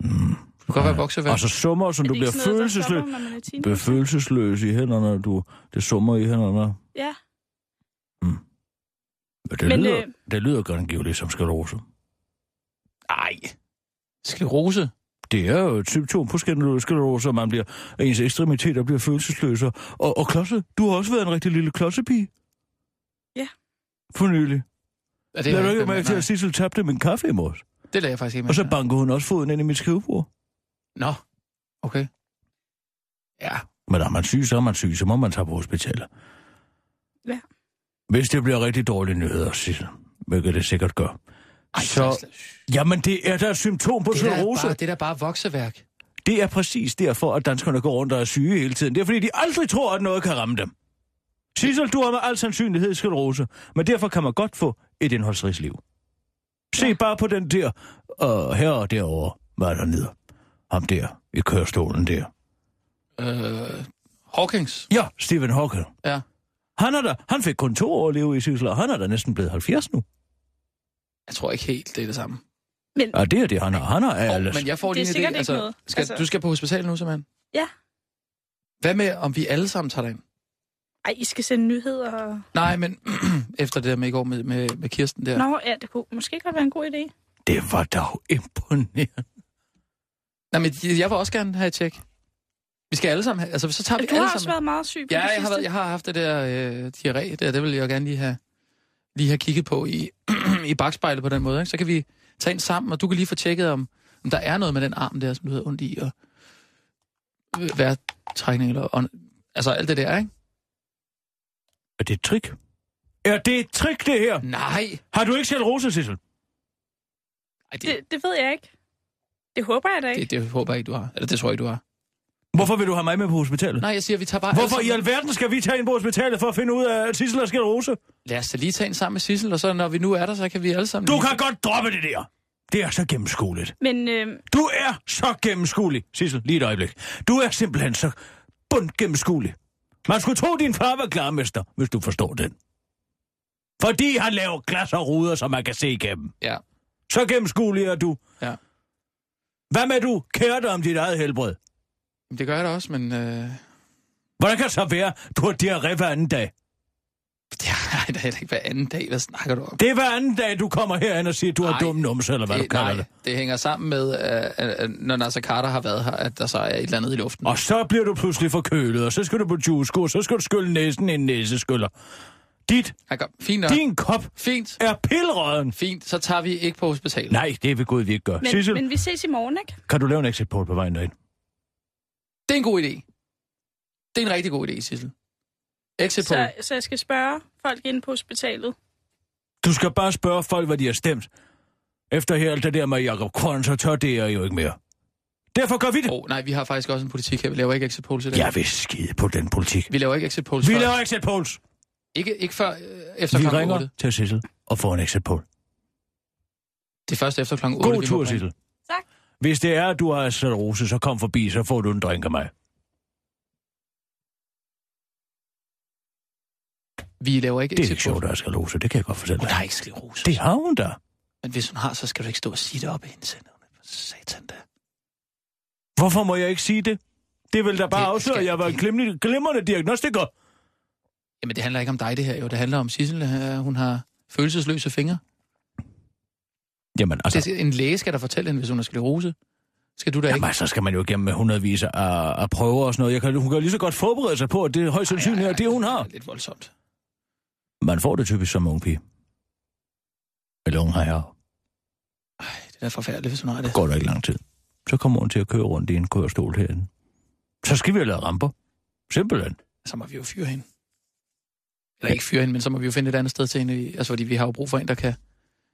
Mm. Kan godt være vokseværk. Og så summer, som Er du bliver følelsesløs. er? Bliver følelsesløs i hænderne, du, det summer i hænderne. Ja. Men det, Men, lyder, øh, det lyder grangiveligt som sklerose. Nej. Sklerose? Det er jo et symptom på sklerose, at man bliver, at ens ekstremiteter bliver følelsesløse. Og, og klodse, du har også været en rigtig lille klodsepige. Ja. For nylig. Er Det Lad du ikke mærke til, at Sissel tabte min kaffe i morges. Det lader jeg faktisk ikke Og så bankede hun også foden ind i mit skrivebord. Nå, okay. Ja, Men er man syg, så er man syg, så må man tage på hospitalet. Ja. Hvis det bliver rigtig dårlige nyheder, Sissel, hvilket det sikkert gør. Ej, så, jamen det er da et symptom på er sklerose. bare, det er da bare vokseværk. Det er præcis derfor, at danskerne går rundt og er syge hele tiden. Det er fordi, de aldrig tror, at noget kan ramme dem. Sissel, du har med al sandsynlighed sklerose, men derfor kan man godt få et indholdsrigt liv. Se ja. bare på den der, og her og derovre, hvad er der nede? Ham der, i kørestolen der. Øh, Hawkins? Ja, Stephen Hawking. Ja. Han, er der, han fik kun to år at leve i Sissel, og han er da næsten blevet 70 nu. Jeg tror ikke helt, det er det samme. Men Ja, det er det, han har. Han har alles. Men jeg får Det er lige en idé. sikkert ikke Altså, noget. skal, Altså- Du skal på hospitalet nu, simpelthen? Ja. Hvad med, om vi alle sammen tager dig ind? ej, I skal sende nyheder. Nej, men efter det der med i går med, med, med Kirsten der. Nå, ja, det kunne måske godt være en god idé. Det var dog imponerende. Nej, men jeg vil også gerne have et tjek. Vi skal alle sammen have, altså så tager vi Du alle har også sammen. været meget syg på Ja, det jeg har, været, jeg har haft det der øh, diarré der, det vil jeg gerne lige have, lige have kigget på i, i bagspejlet på den måde. Ikke? Så kan vi tage ind sammen, og du kan lige få tjekket, om, om der er noget med den arm der, som du hedder ondt i, og øh, vejrtrækning, eller ånd, altså alt det der, ikke? Er det et trick? Er det et trick, det her? Nej! Har du ikke selv rose, Sissel? Ej, det, Det, det ved jeg ikke. Det håber jeg da ikke. det, det, håber jeg ikke, du har. Eller det tror jeg ikke, du har. Hvorfor vil du have mig med på hospitalet? Nej, jeg siger, vi tager bare Hvorfor i alverden skal vi tage ind på hospitalet for at finde ud af, at Sissel har sklerose? Lad os da lige tage en sammen med Sissel, og så når vi nu er der, så kan vi alle sammen... Du lige- kan godt droppe det der. Det er så gennemskueligt. Men øh, Du er så gennemskuelig, Sissel. Lige et øjeblik. Du er simpelthen så bund gennemskuelig. Man skulle tro, din far var klarmester, hvis du forstår den. Fordi han laver glas og ruder, som man kan se igennem. Ja, Så gennemskuelig er du. ja. Hvad med du kærer dig om dit eget helbred? Det gør jeg da også, men... Øh... Hvordan kan det så være, du har diarré hver anden dag? Det er det er ikke hver anden dag. Hvad snakker du om? Det er hver anden dag, du kommer herind og siger, du har Nej. dum numse, eller hvad du det, kalder nej, det. det hænger sammen med, uh, uh, når Nasser Carter har været her, at der så er et eller andet i luften. Og så bliver du pludselig forkølet, og så skal du på juice og så skal du skylle næsen i en næseskyller. Dit, gør, fint nok. din kop Fint. er pillerøden. Fint, så tager vi ikke på hospitalet. Nej, det vil Gud, vi ikke gør. men, Sissel, men vi ses i morgen, ikke? kan du lave en exit på vejen derind? Det er en god idé. Det er en rigtig god idé, Sissel. Exit. Så, så jeg skal spørge folk inde på hospitalet. Du skal bare spørge folk, hvad de har stemt. Efter her alt det der med Jacob Korn, så tør det jeg jo ikke mere. Derfor gør vi det. Oh, nej, vi har faktisk også en politik her. Vi laver ikke exit polls i dag. Jeg vil skide på den politik. Vi laver ikke exit polls Vi før. laver exit polls. Ikke, ikke før øh, efter Vi klokken ringer 8. til Sissel og får en exit poll. Det er først efter klokken 8. God tur. Sissel. Tak. Hvis det er, at du har rose, så kom forbi, så får du en drink af mig. Vi laver ikke Det er ikke sjovt, at jeg skal lose. Det kan jeg godt fortælle Hun dig. har ikke sklerose. Det har hun da. Men hvis hun har, så skal du ikke stå og sige det op i hendes hænder. Satan da. Hvorfor må jeg ikke sige det? Det vil da bare Det afsløre, at jeg var en glimrende, glimrende diagnostiker. Jamen, det handler ikke om dig, det her jo. Det handler om Sissel. øh, Hun har følelsesløse fingre. Jamen, altså, Altså... Det, en læge skal der fortælle hende, hvis hun har sklerose. Skal du da ikke? jamen, så skal man jo igennem med hundredvis af, af prøver og sådan noget. Jeg kan, hun kan lige så godt forberede sig på, at det er højst sandsynligt er det, hun har. Det er lidt voldsomt. Man får det typisk som ung pige. Eller ung herre. Ej, det er da forfærdeligt, hvis hun har det. går der ikke lang tid. Så kommer hun til at køre rundt i en kørestol herinde. Så skal vi have lavet ramper. Simpelthen. Så må vi jo fyre hende. Eller ikke fyre hende, men så må vi jo finde et andet sted til hende. Altså, fordi vi har jo brug for en, der kan,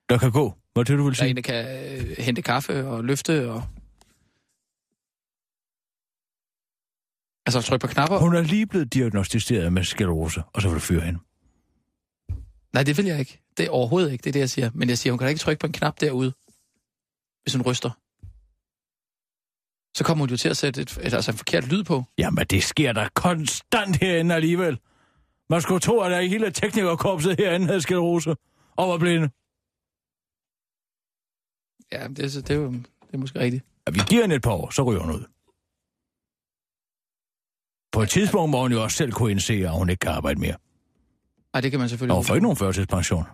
Der kan gå. Hvad det, du vil der sige? en, der kan øh, hente kaffe og løfte og... Altså, trykke på knapper. Hun er lige blevet diagnostiseret med sklerose, og så vil du fyre hende. Nej, det vil jeg ikke. Det er overhovedet ikke det, er det jeg siger. Men jeg siger, hun kan da ikke trykke på en knap derude, hvis hun ryster. Så kommer hun jo til at sætte et, et, altså en forkert lyd på. Jamen, det sker der konstant herinde alligevel. Man skulle tro, at der i hele teknikerkorpset herinde havde sklerose og var blinde. Ja, det, er- det, er, jo, det er måske rigtigt. Ja, vi giver hende et par år, så ryger hun ud. På et tidspunkt må hun jo også selv kunne indse, at hun ikke kan arbejde mere. Nej, det kan man selvfølgelig Og hun får ikke nogen førtidspension.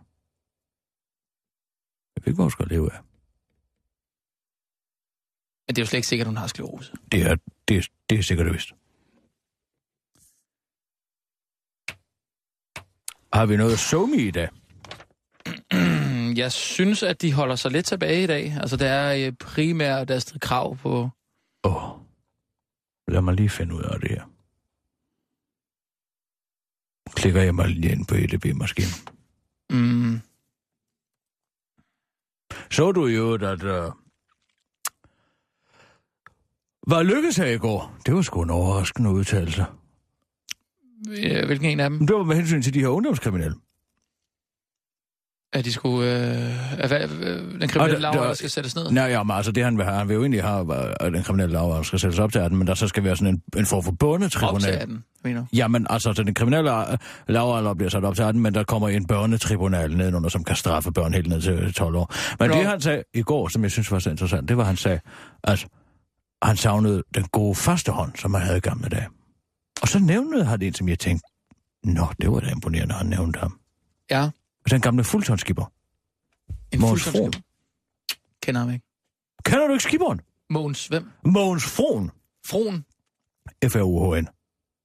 Jeg ved ikke, hvor hun skal leve af. Men det er jo slet ikke sikkert, at hun har sklerose. Det er, det er, det er sikkert og vist. Har vi noget somi i dag? Jeg synes, at de holder sig lidt tilbage i dag. Altså, det er øh, primært Astrid Krav på... Åh, oh. lad mig lige finde ud af det her. Klikker jeg mig lige ind på EDB-maskinen. Mm, Så du jo, at... Uh... Hvad lykkedes her i går? Det var sgu en overraskende udtalelse. Øh, hvilken en af dem? Det var med hensyn til de her ungdomskriminelle. At de skulle... Øh, at, hvad, øh, den kriminelle laver, skal sættes ned? Nej, ja, men altså det han vil have, han vil jo egentlig have, at den kriminelle lav skal sættes op til 18, men der så skal være sådan en, en form for Op til børnetribunal. 18, mener du? Jamen, altså, så den kriminelle lavalder bliver sat op til 18, men der kommer en børnetribunal nedenunder, som kan straffe børn helt ned til 12 år. Men Nå. det, han sagde i går, som jeg synes var så interessant, det var, han sagde, at han savnede den gode første hånd, som han havde i gamle dage. Og så nævnede han en, som jeg tænkte, nå, det var da imponerende, han nævnte ham. Ja. Den gamle fuldtonsskipper. En fuldstændig- Kender ham ikke. Kender du ikke skipperen? Mogens, hvem? Mogens Fron. Froen. F-R-U-H-N.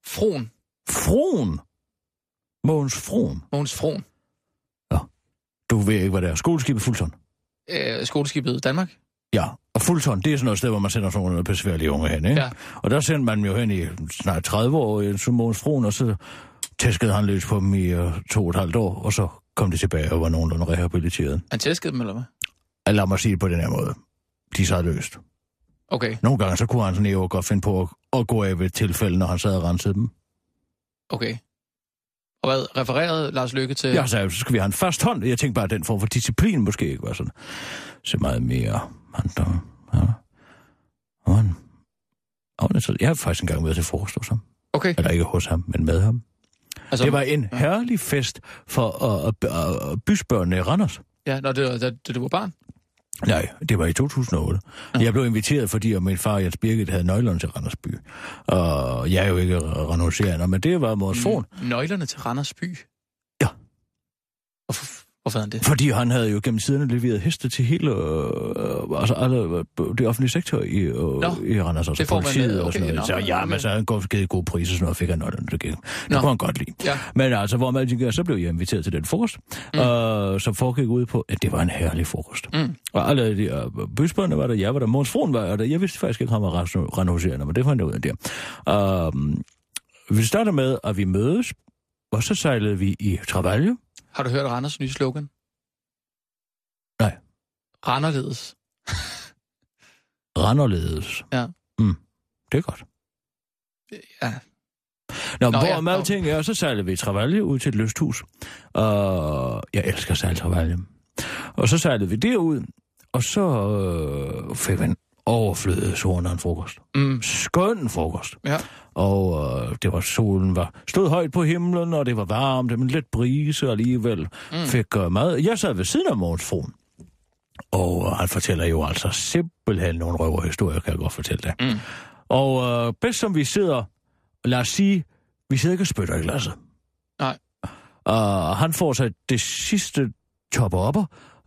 Froen. Fron. Mogens Fron. Mogens Froen. Du ved ikke, hvad det er. Skoleskibet Fuldton. Øh, skoleskibet Danmark. Ja, og Fuldton, det er sådan noget sted, hvor man sender sådan nogle besværlige unge hen, ikke? Ja. Og der sendte man dem jo hen i snart 30 år, i som Mogens Fron, og så tæskede han løs på dem i uh, to og et halvt år, og så kom de tilbage og var nogenlunde rehabiliteret. Han tæskede dem, eller hvad? Og Lad mig sige det på den her måde. De sad løst. Okay, Nogle gange så kunne han sådan jo godt finde på at, at gå af ved et tilfælde, når han sad og rensede dem. okay. Og hvad refererede Lars Lykke til? Jeg sagde, så skal vi have en fast hånd. Jeg tænkte bare, at den form for disciplin måske ikke var sådan så meget mere. Han, der, ja. Og han, og han, jeg har faktisk engang været til frokost hos ham. Okay. Eller ikke hos ham, men med ham. Altså, Det var en herlig fest for uh, uh, bysbørnene i Randers. Ja, når det, da, da du var barn? Nej, det var i 2008. Ja. Jeg blev inviteret, fordi at min far Jens Birgit havde nøglerne til Randers by. Og jeg er jo ikke renoncerende, men det var vores fon. Nøglerne til Randers by? Ja. Hvorfor, hvorfor han det? Fordi han havde jo gennem tiderne leveret heste til hele øh, altså alle, øh, det offentlige sektor i, øh, i Randers, altså det får man, politiet øh, og sådan okay, noget. nå, så ja, men- så han givet gode priser, sådan noget fik han nøglerne, det gik. Det Nå. kunne han godt lide. Ja. Men altså, hvor man gør, så blev jeg inviteret til den frokost, mm. øh, som foregik ud på, at det var en herlig frokost. Mm. Og alle de øh, bysbørnene var der, jeg var der, Måns Fron var der, jeg vidste faktisk ikke, at han var renoverende, men det fandt jeg ud af der. Øh, vi starter med, at vi mødes, og så sejlede vi i Travaglio. Har du hørt Randers nye slogan? Nej. Randerledes. Randerledes. Ja. Mm, det er godt. Ja. Nå, Nå, hvor ja, meget ting er, så sejlede vi i Travaglio ud til et lysthus. Og jeg elsker at sejle Travaglio. Og så sejlede vi derud, og så øh, fik vi en overflødet solen en frokost. Mm. Skøn frokost. Ja. Og øh, det var solen var stod højt på himlen, og det var varmt, men lidt brise alligevel. Mm. Fik øh, mad. Jeg sad ved siden af Mogens Fron. Og øh, han fortæller jo altså simpelthen nogle røverhistorier, kan jeg godt fortælle dig. Mm. Og øh, bedst som vi sidder, lad os sige, vi sidder ikke og spytter i glasset. Nej. Og han får sig det sidste topper op,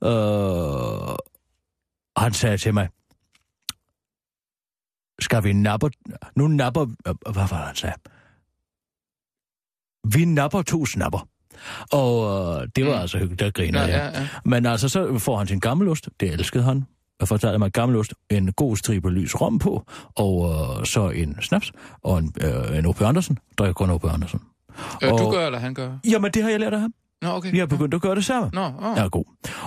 øh, og han sagde til mig, skal vi nappe... Nu napper... øh, Hvad var det, han sagde? Vi napper to snapper. Og øh, det var mm. altså hyggeligt, der griner Ja, jeg. ja, ja. Men altså, så får han sin gammelost. Det elskede han. Jeg fortalte mig gammelost, en god stribe lys rom på, og øh, så en snaps, og en, øh, en O.P. Andersen. Der er kun O.P. Andersen. Øh, du Og- gør, eller han gør? Jamen, det har jeg lært af ham. Nå, okay. Vi har begyndt at gøre det sammen. Nå, åh. Jeg er god.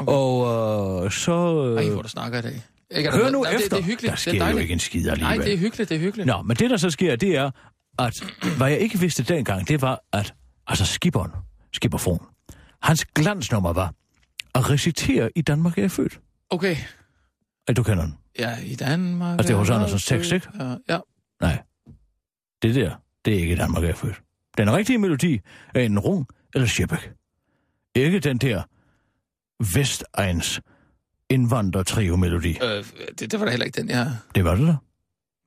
Og øh, så... Øh, Ej, hvor du snakker i dag. Ikke, hør nu Nej, efter. Det, det er hyggeligt. Der det sker er jo dejligt. ikke en skid alligevel. Nej, det er hyggeligt, det er hyggeligt. Nå, men det, der så sker, det er, at hvad jeg ikke vidste dengang, det var, at altså skipperen, skipperfron, hans glansnummer var at recitere i Danmark er jeg født. Okay. At du kender den? Ja, i Danmark... Altså, det er hos er Andersens tekst, ikke? Ja. Nej. Det der, det er ikke i Danmark er jeg født. Den rigtige melodi er en rung eller sjæbæk. Ikke den der Vestegns indvandrertrio-melodi. Øh, det, det var da heller ikke den, jeg... Det var det der.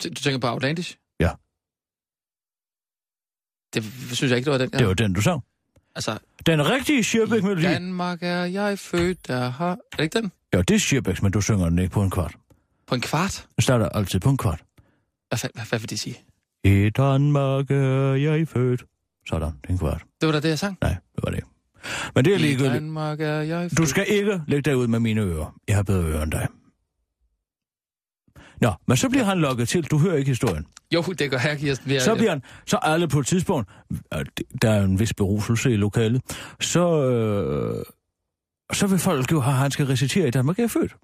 Du tænker på Outlandish? Ja. Det synes jeg ikke, det var den, jeg... Det var den, du så. Altså, Den rigtige sjæbæk-melodi. i Danmark er jeg født, der har... Er det ikke den? Ja, det er Sherbæks, men du synger den ikke på en kvart. På en kvart? Den starter altid på en kvart. Hvad, hvad, hvad vil det sige? I Danmark er jeg født. Sådan, det er en kvart. Det var da det, jeg sang. Nej, det var det. Men det er ligegyldigt. Danmark er jeg Du skal ikke lægge dig ud med mine ører. Jeg har bedre ører end dig. Nå, men så bliver han lukket til. Du hører ikke historien. Jo, det gør her, Kirsten. Er- Så bliver han, så alle på et tidspunkt, øh, der er en vis beruselse i lokalet, så, øh, så vil folk jo have, at han skal recitere i Danmark er født.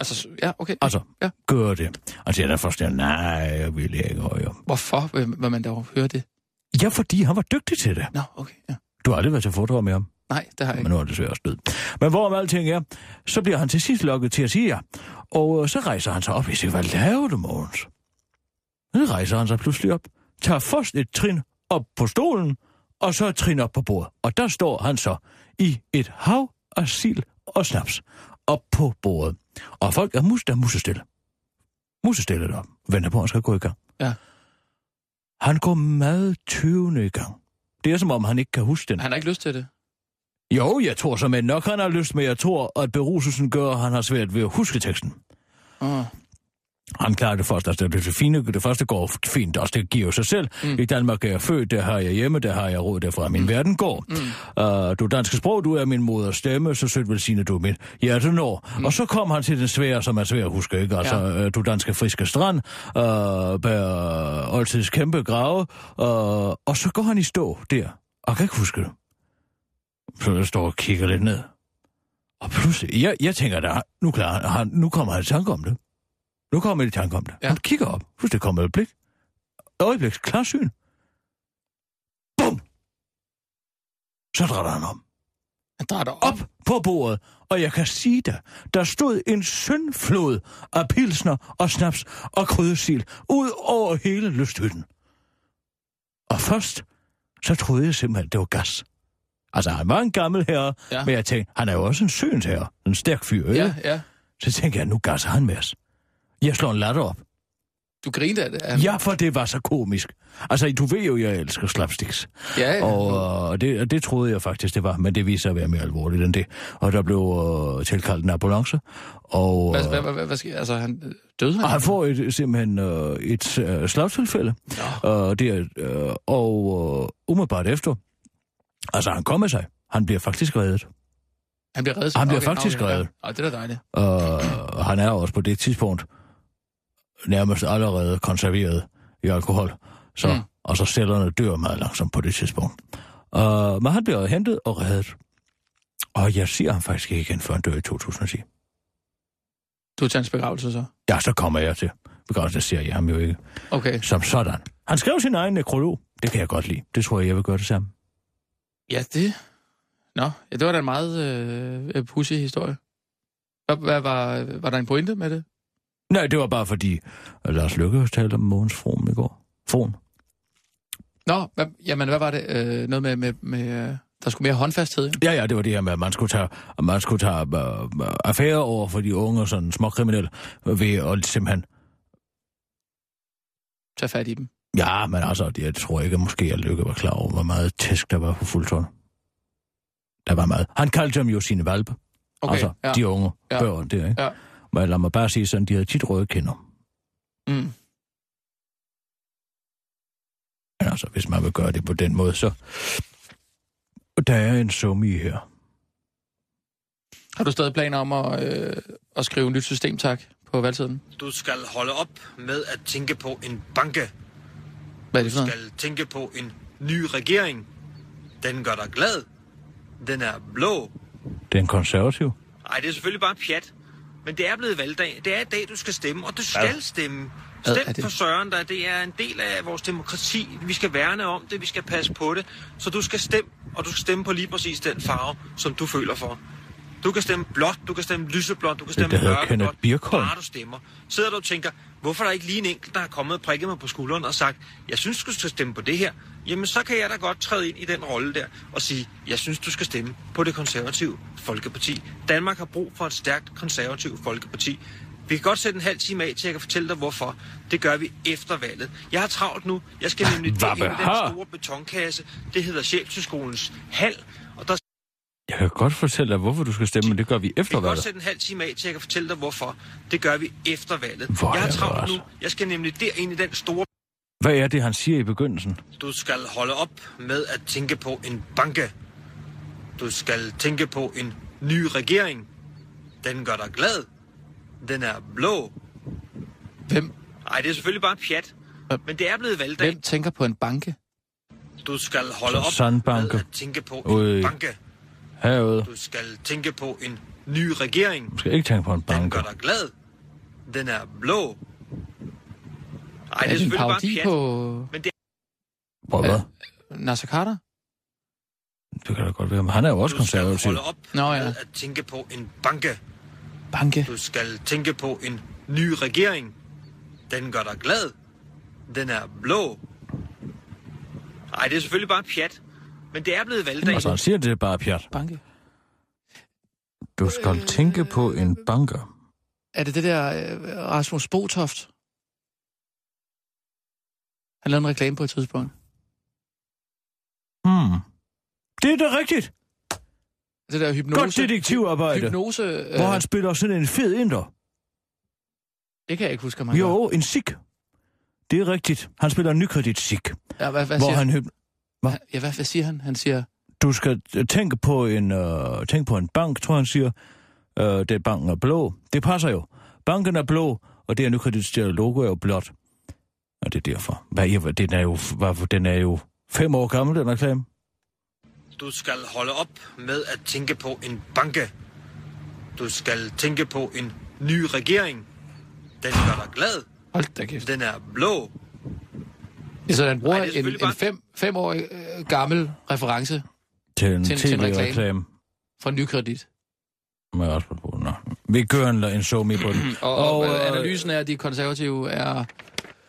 Altså, ja, okay. Altså, Ja. gør det. Og siger der først, nej, jeg vil ikke højere. Hvorfor vil, man dog høre det? Ja, fordi han var dygtig til det. Nå, okay, ja. Du har aldrig været til foredrag med ham. Nej, det har jeg Men ikke. nu er det desværre også død. Men hvorom alting er, så bliver han til sidst lukket til at sige ja. Og øh, så rejser han sig op. Jeg siger, hvad laver du, Mogens? Så rejser han sig pludselig op. Tager først et trin op på stolen, og så et trin op på bordet. Og der står han så i et hav af sild og snaps op på bordet. Og folk er mus, der er musestille. Musestille der. Venter på, at han skal gå i gang. Ja. Han går meget tøvende i gang. Det er som om, han ikke kan huske den. Han har ikke lyst til det. Jo, jeg tror som nok, han har lyst, men jeg tror, at beruselsen gør, at han har svært ved at huske teksten. Oh. Han klarer det først, altså det, det, fine, det første går fint, også det giver sig selv. Mm. I Danmark er jeg født, der har jeg hjemme, der har jeg råd, derfra min mm. verden går. Mm. Uh, du er danske sprog, du er min moders stemme, så sødt vil sige, du er min hjertenår. Mm. Og så kom han til den svære, som er svær at huske, ikke? Altså, ja. uh, du danske friske strand, uh, bærer oldtids kæmpe grave, uh, og så går han i stå der, og kan ikke huske det. Så jeg står og kigger lidt ned. Og pludselig, jeg, jeg tænker, der, nu, klar, han, nu kommer han i tanke om det. Nu kommer jeg i tanke om det. Ja. Han kigger op. Pludselig kommer et blik. Øjebliks klarsyn. Bum! Så drejer han om. Han drejer dig op. Op på bordet. Og jeg kan sige dig, der stod en syndflod af pilsner og snaps og kryddersil ud over hele lysthytten. Og først, så troede jeg simpelthen, det var gas. Altså, han var en gammel herre, Ja. men jeg tænkte, han er jo også en søns herre. En stærk fyr, ikke? Ja, ja. Så tænkte jeg, nu gasser han med os. Jeg slår en latter op. Du grinte af det. af- Ja, for det var så komisk. Altså, du ved jo, jeg elsker slapsticks. Ja, ja. Og øh, det, det troede jeg faktisk, det var, men det viste sig at være mere alvorligt end det. Og der blev øh, tilkaldt en ambulance, og, Hvad, øh, hvad, hvad, hvad, sker? Altså, han øh, døde han? og han får et, simpelthen øh, et øh, slagtilfælde. Øh, det øh, og øh, umiddelbart efter, altså han kommer sig, han bliver faktisk reddet. Han bliver reddet. Han bliver faktisk reddet. Ja. Oh, det er da dejligt. Og han er også på det tidspunkt nærmest allerede konserveret i alkohol. Så, Mm. Og så cellerne dør meget langsomt på det tidspunkt. Uh, men han bliver hentet og reddet. Og jeg siger ham faktisk ikke igen, før han dør i 2010. Du er til hans begravelse så? Ja, så kommer jeg til. Begravelsen siger jeg ham jo ikke. Okay. Som sådan. Han skrev sin egen nekrolog. Det kan jeg godt lide. Det tror jeg, jeg vil gøre det samme. Ja, det... Nå, ja, det var da en meget øh, pussy historie. Hvad, hvad var, var der en pointe med det? Nej, det var bare fordi, at Lars Lykke talte om Mogens Frohm i går. Frohm. Nå, hvad, jamen hvad var det? Øh, noget med, med, med øh, der skulle mere håndfasthed? Ja, ja, det var det her med, at man skulle tage, at man skulle tage uh, affære over for de unge, sådan småkriminelle, ved at simpelthen... Tage fat i dem. Ja, men altså, jeg tror ikke, at måske at Lykke var klar over, hvor meget tæsk der var på fuldtånd. Der var meget. Han kaldte dem jo sine valpe. Okay, altså, ja. de unge ja. børn der, ikke? Ja. Men lad mig bare sige sådan, de havde tit røde kinder. Mm. Men altså, hvis man vil gøre det på den måde, så... Der er en summe i her. Har du stadig planer om at, øh, at skrive nyt system, tak, på valgtiden? Du skal holde op med at tænke på en banke. Hvad er det Du for noget? skal tænke på en ny regering. Den gør dig glad. Den er blå. Det er en konservativ. Nej, det er selvfølgelig bare pjat. Men det er blevet valgdag. Det er i dag, du skal stemme, og du skal stemme. Stem det? for Søren, der det er en del af vores demokrati. Vi skal værne om det, vi skal passe på det. Så du skal stemme, og du skal stemme på lige præcis den farve, som du føler for. Du kan stemme blåt, du kan stemme lyseblåt, du kan stemme mørkeblåt, bare du stemmer. Sidder du og tænker, hvorfor er der ikke lige en enkelt, der er kommet og prikket mig på skulderen og sagt, jeg synes, du skal stemme på det her. Jamen, så kan jeg da godt træde ind i den rolle der og sige, jeg synes, du skal stemme på det konservative Folkeparti. Danmark har brug for et stærkt konservativt Folkeparti. Vi kan godt sætte en halv time af til, at jeg kan fortælle dig, hvorfor. Det gør vi efter valget. Jeg har travlt nu. Jeg skal nemlig ind i den store betonkasse. Det hedder Sjælsøskolens hal. Og der Ja, kan godt fortælle dig, hvorfor du skal stemme, men det gør vi efter Jeg kan godt valget. sætte en halv time af, til jeg kan fortælle dig, hvorfor. Det gør vi efter valget. Hvor jeg er har travlt nu. Jeg skal nemlig derind i den store... Hvad er det, han siger i begyndelsen? Du skal holde op med at tænke på en banke. Du skal tænke på en ny regering. Den gør dig glad. Den er blå. Hvem, Nej, det er selvfølgelig bare pjat. Men det er blevet valgdag. hvem tænker på en banke? Du skal holde op Sandbanke. med at tænke på Ui. en banke. Herude. Du skal tænke på en ny regering. Du skal ikke tænke på en Den bank. gør dig glad. Den er blå. Nej, er det er det en selvfølgelig bare pjat. på Men det Hvor hvad? Nasser Carter? Det kan da godt være, men han er jo også du skal konservativ. holde op Nå, ja. at tænke på en banke. Banke. Du skal tænke på en ny regering. Den gør dig glad. Den er blå. Nej, det er selvfølgelig bare pjat. Men det er blevet valgdag. Altså, han siger, det bare pjat. Banke. Du skal tænke på en banker. Er det det der øh, Rasmus Botoft? Han lavede en reklame på et tidspunkt. Hmm. Det er da rigtigt. Det der hypnose... Godt detektivarbejde. Hypnose... Øh, Hvor han spiller sådan en fed inder. Det kan jeg ikke huske, om han gør. Jo, en sik. Det er rigtigt. Han spiller en nykredit sik. Ja, hvad, hvad Hvor siger han han? Hyp- Ja, hvad, hvad siger han? Han siger... du skal øh, tænke på en øh, tænk på en bank, tror han siger. Øh, det er banken er blå. Det passer jo. Banken er blå, og det er nykredits logo er jo blåt. Og det er derfor. Hvad, er- den er jo, hvorfor, den er jo fem år gammel, den reklame. Du skal holde op med at tænke på en banke. Du skal tænke på en ny regering. Den gør dig glad. Hold da kæft. Den er blå. Så han bruger Ej, en, en bare- fem, femårig øh, gammel reference Til en Til- til en reklame. tv-reklame. fra Nykredit. Med Rasmus Brun. Nå. Vi kører en, en somi på den. Og, og, og øh, analysen er, at de konservative er...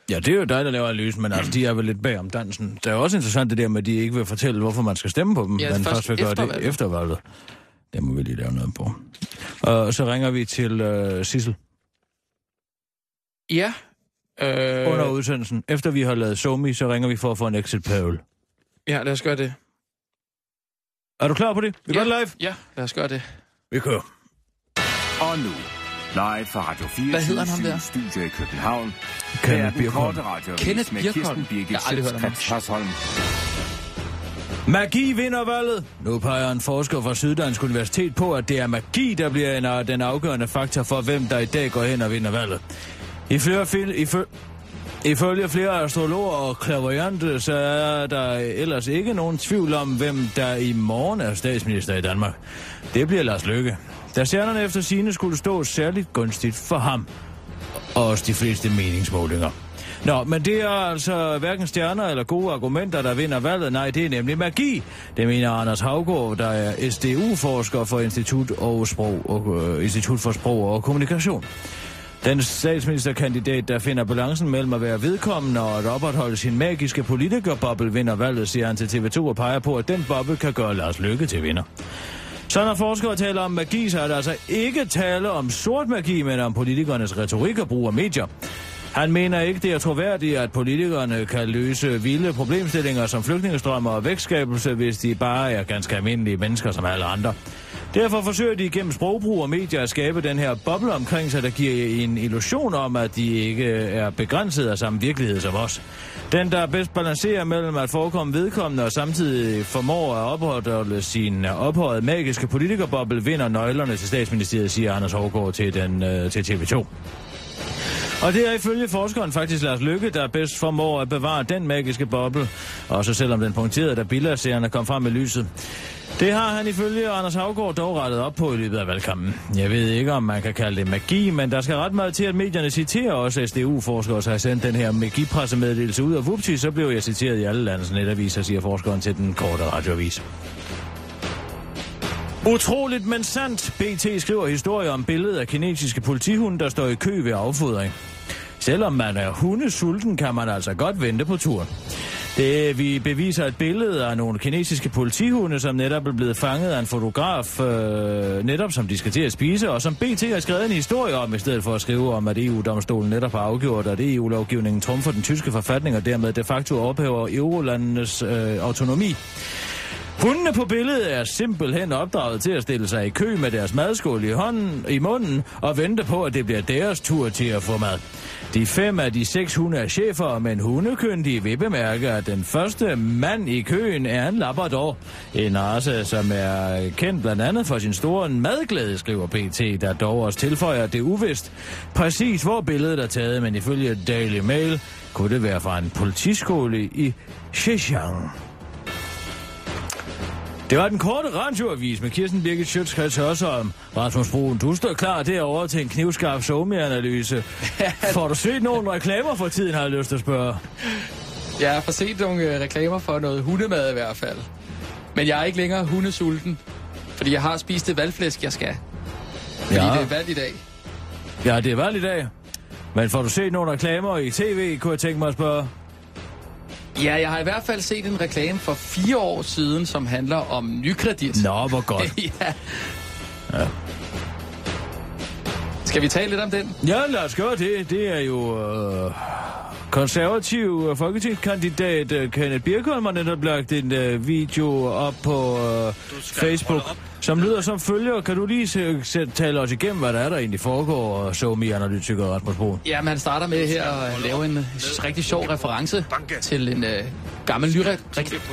Ja, det er jo dig, der laver analysen, men altså, de er vel lidt bag om dansen. Det er jo også interessant det der med, at de ikke vil fortælle, hvorfor man skal stemme på dem, Ja, men først først vil gøre det efter valget. Det må vi lige lave noget på. Og så ringer vi til uh, Sissel Ja. Øh, under udsendelsen. Efter vi har lavet somi, så ringer vi for at få en exit poll. Ja, lad os gøre det. Er du klar på det? Vi ja. gør det live. Ja, lad os gøre det. Vi kører. Og nu, live fra Radio 4 Hvad hedder han, der? Studio i København. Kenneth er Birkholm. Kenneth med Birkholm? Jeg har aldrig hørt om ham. Magi vinder valget. Nu peger en forsker fra Syddansk Universitet på, at det er magi, der bliver en af den afgørende faktor for, hvem der i dag går hen og vinder valget. Ifølge, fil- fø- ifølge flere astrologer og klaverjante, så er der ellers ikke nogen tvivl om, hvem der i morgen er statsminister i Danmark. Det bliver Lars Løkke. Da stjernerne efter sine skulle stå særligt gunstigt for ham. Og også de fleste meningsmålinger. Nå, men det er altså hverken stjerner eller gode argumenter, der vinder valget. Nej, det er nemlig magi. Det mener Anders Havgård, der er SDU-forsker for Institut, og Sprog og, øh, Institut for Sprog og Kommunikation. Den statsministerkandidat, der finder balancen mellem at være vedkommende og at opretholde sin magiske politikerboble, vinder valget, siger han til TV2 og peger på, at den boble kan gøre Lars Lykke til vinder. Så når forskere taler om magi, så er der altså ikke tale om sort magi, men om politikernes retorik og brug af medier. Han mener ikke, det er troværdigt, at politikerne kan løse vilde problemstillinger som flygtningestrømmer og vækstskabelse, hvis de bare er ganske almindelige mennesker som alle andre. Derfor forsøger de gennem sprogbrug og medier at skabe den her boble omkring sig, der giver en illusion om, at de ikke er begrænset af samme virkelighed som os. Den, der bedst balancerer mellem at forekomme vedkommende og samtidig formår at opholde sin ophøjet magiske politikerboble, vinder nøglerne til statsministeriet, siger Anders Hårgaard til, den, øh, til TV2. Og det er ifølge forskeren faktisk Lars Lykke, der bedst formår at bevare den magiske boble, også selvom den punkterede, da billedserierne kom frem med lyset. Det har han ifølge Anders Havgård dog rettet op på i løbet af valgkampen. Jeg ved ikke, om man kan kalde det magi, men der skal ret meget til, at medierne citerer også SDU-forskere, så har sendt den her magipressemeddelelse ud, og vupti, så blev jeg citeret i alle landets netaviser, siger forskeren til den korte radioavis. Utroligt, men sandt. BT skriver historier om billedet af kinesiske politihunde, der står i kø ved affodring. Selvom man er hundesulten, kan man altså godt vente på turen. Det, vi beviser et billede af nogle kinesiske politihunde, som netop er blevet fanget af en fotograf, øh, netop som de skal til at spise, og som BT har skrevet en historie om, i stedet for at skrive om, at EU-domstolen netop har afgjort, at EU-lovgivningen trumfer den tyske forfatning, og dermed de facto ophæver eurolandenes øh, autonomi. Hundene på billedet er simpelthen opdraget til at stille sig i kø med deres madskål i hånden i munden og vente på, at det bliver deres tur til at få mad. De fem af de seks hunde er chefer, men hundekyndige vil bemærke, at den første mand i køen er en Labrador. En race, som er kendt blandt andet for sin store madglæde, skriver PT, der dog også tilføjer, at det er uvist præcis hvor billedet er taget, men ifølge Daily Mail kunne det være fra en politiskole i Xinjiang. Det var den korte radioavis med Kirsten Birgit Schøtzgrads Hørsholm. Rasmus Broen, du står klar derovre til en knivskarp somi-analyse. Får du set nogle reklamer for tiden, har jeg lyst til at spørge? Jeg har set nogle øh, reklamer for noget hundemad i hvert fald. Men jeg er ikke længere hundesulten, fordi jeg har spist det valgflæsk, jeg skal. Fordi Ja. det er valg i dag. Ja, det er valg i dag. Men får du set nogle reklamer i tv, kunne jeg tænke mig at spørge? Ja, jeg har i hvert fald set en reklame for fire år siden, som handler om nykredit. Nå, hvor godt. ja. Ja. Skal vi tale lidt om den? Ja, lad os gøre det. Det er jo øh, konservativ øh, folketingskandidat øh, Kenneth Birkholm har netop lagt en øh, video op på øh, Facebook, som lyder som følger. Kan du lige se, se, tale os igennem, hvad der er, der egentlig foregår, somi-analytiker Rasmus Broen? Ja, man starter med her at lave en rigtig sjov reference til en øh, gammel nyre-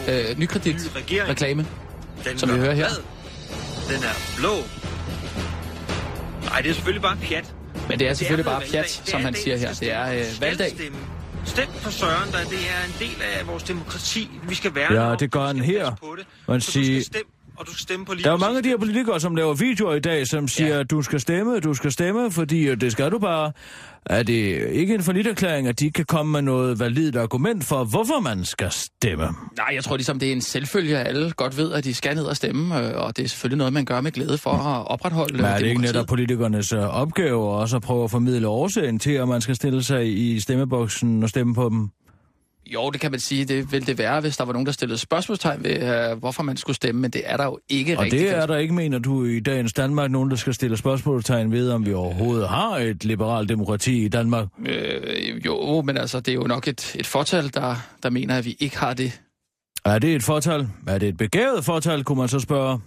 øh, nykredit-reklame, Den som vi hører her. Den er blå. Nej, det er selvfølgelig bare pjat. Men det er selvfølgelig bare valgdag. pjat, som han siger her. Det er øh, valgdag. Stem på Søren, der det er en del af vores demokrati. Vi skal værne Ja, det gør han her. passe på det. Man Så du siger- skal stemme, og du skal stemme på lige Der er mange af de her politikere, som laver videoer i dag, som siger, Ja. at du skal stemme, du skal stemme, fordi øh, det skal du bare. Er det ikke en forlitterklæring, at de ikke kan komme med noget validt argument for, hvorfor man skal stemme? Nej, jeg tror ligesom, det er en selvfølge, at alle godt ved, at de skal ned og stemme, øh, og det er selvfølgelig noget, man gør med glæde for at opretholde Men er det ikke demokratiet. netop politikernes øh, opgave også at prøve at formidle årsagen til, at man skal stille sig i stemmeboksen og stemme på dem? Jo, det kan man sige. Det ville det være, hvis der var nogen, der stillede spørgsmålstegn ved, øh, hvorfor man skulle stemme, men det er der jo ikke Og rigtigt. det er der ikke, mener du, i dagens Danmark, nogen, der skal stille spørgsmålstegn ved, om vi overhovedet har et liberalt demokrati i Danmark? Øh, jo, men altså, det er jo nok et, et fortal, der, der mener, at vi ikke har det. Er det et fortal? Er det et begavet fortal, kunne man så spørge?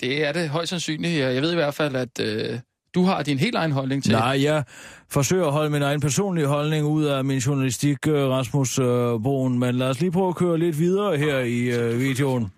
Det er det højst sandsynligt. Jeg jeg ved i hvert fald, at øh, du har din helt egen holdning til Nej, jeg forsøger at holde min egen personlige holdning ud af min journalistik, øh, Rasmus øh, Broen, men lad os lige prøve at køre lidt videre her i øh, videoen.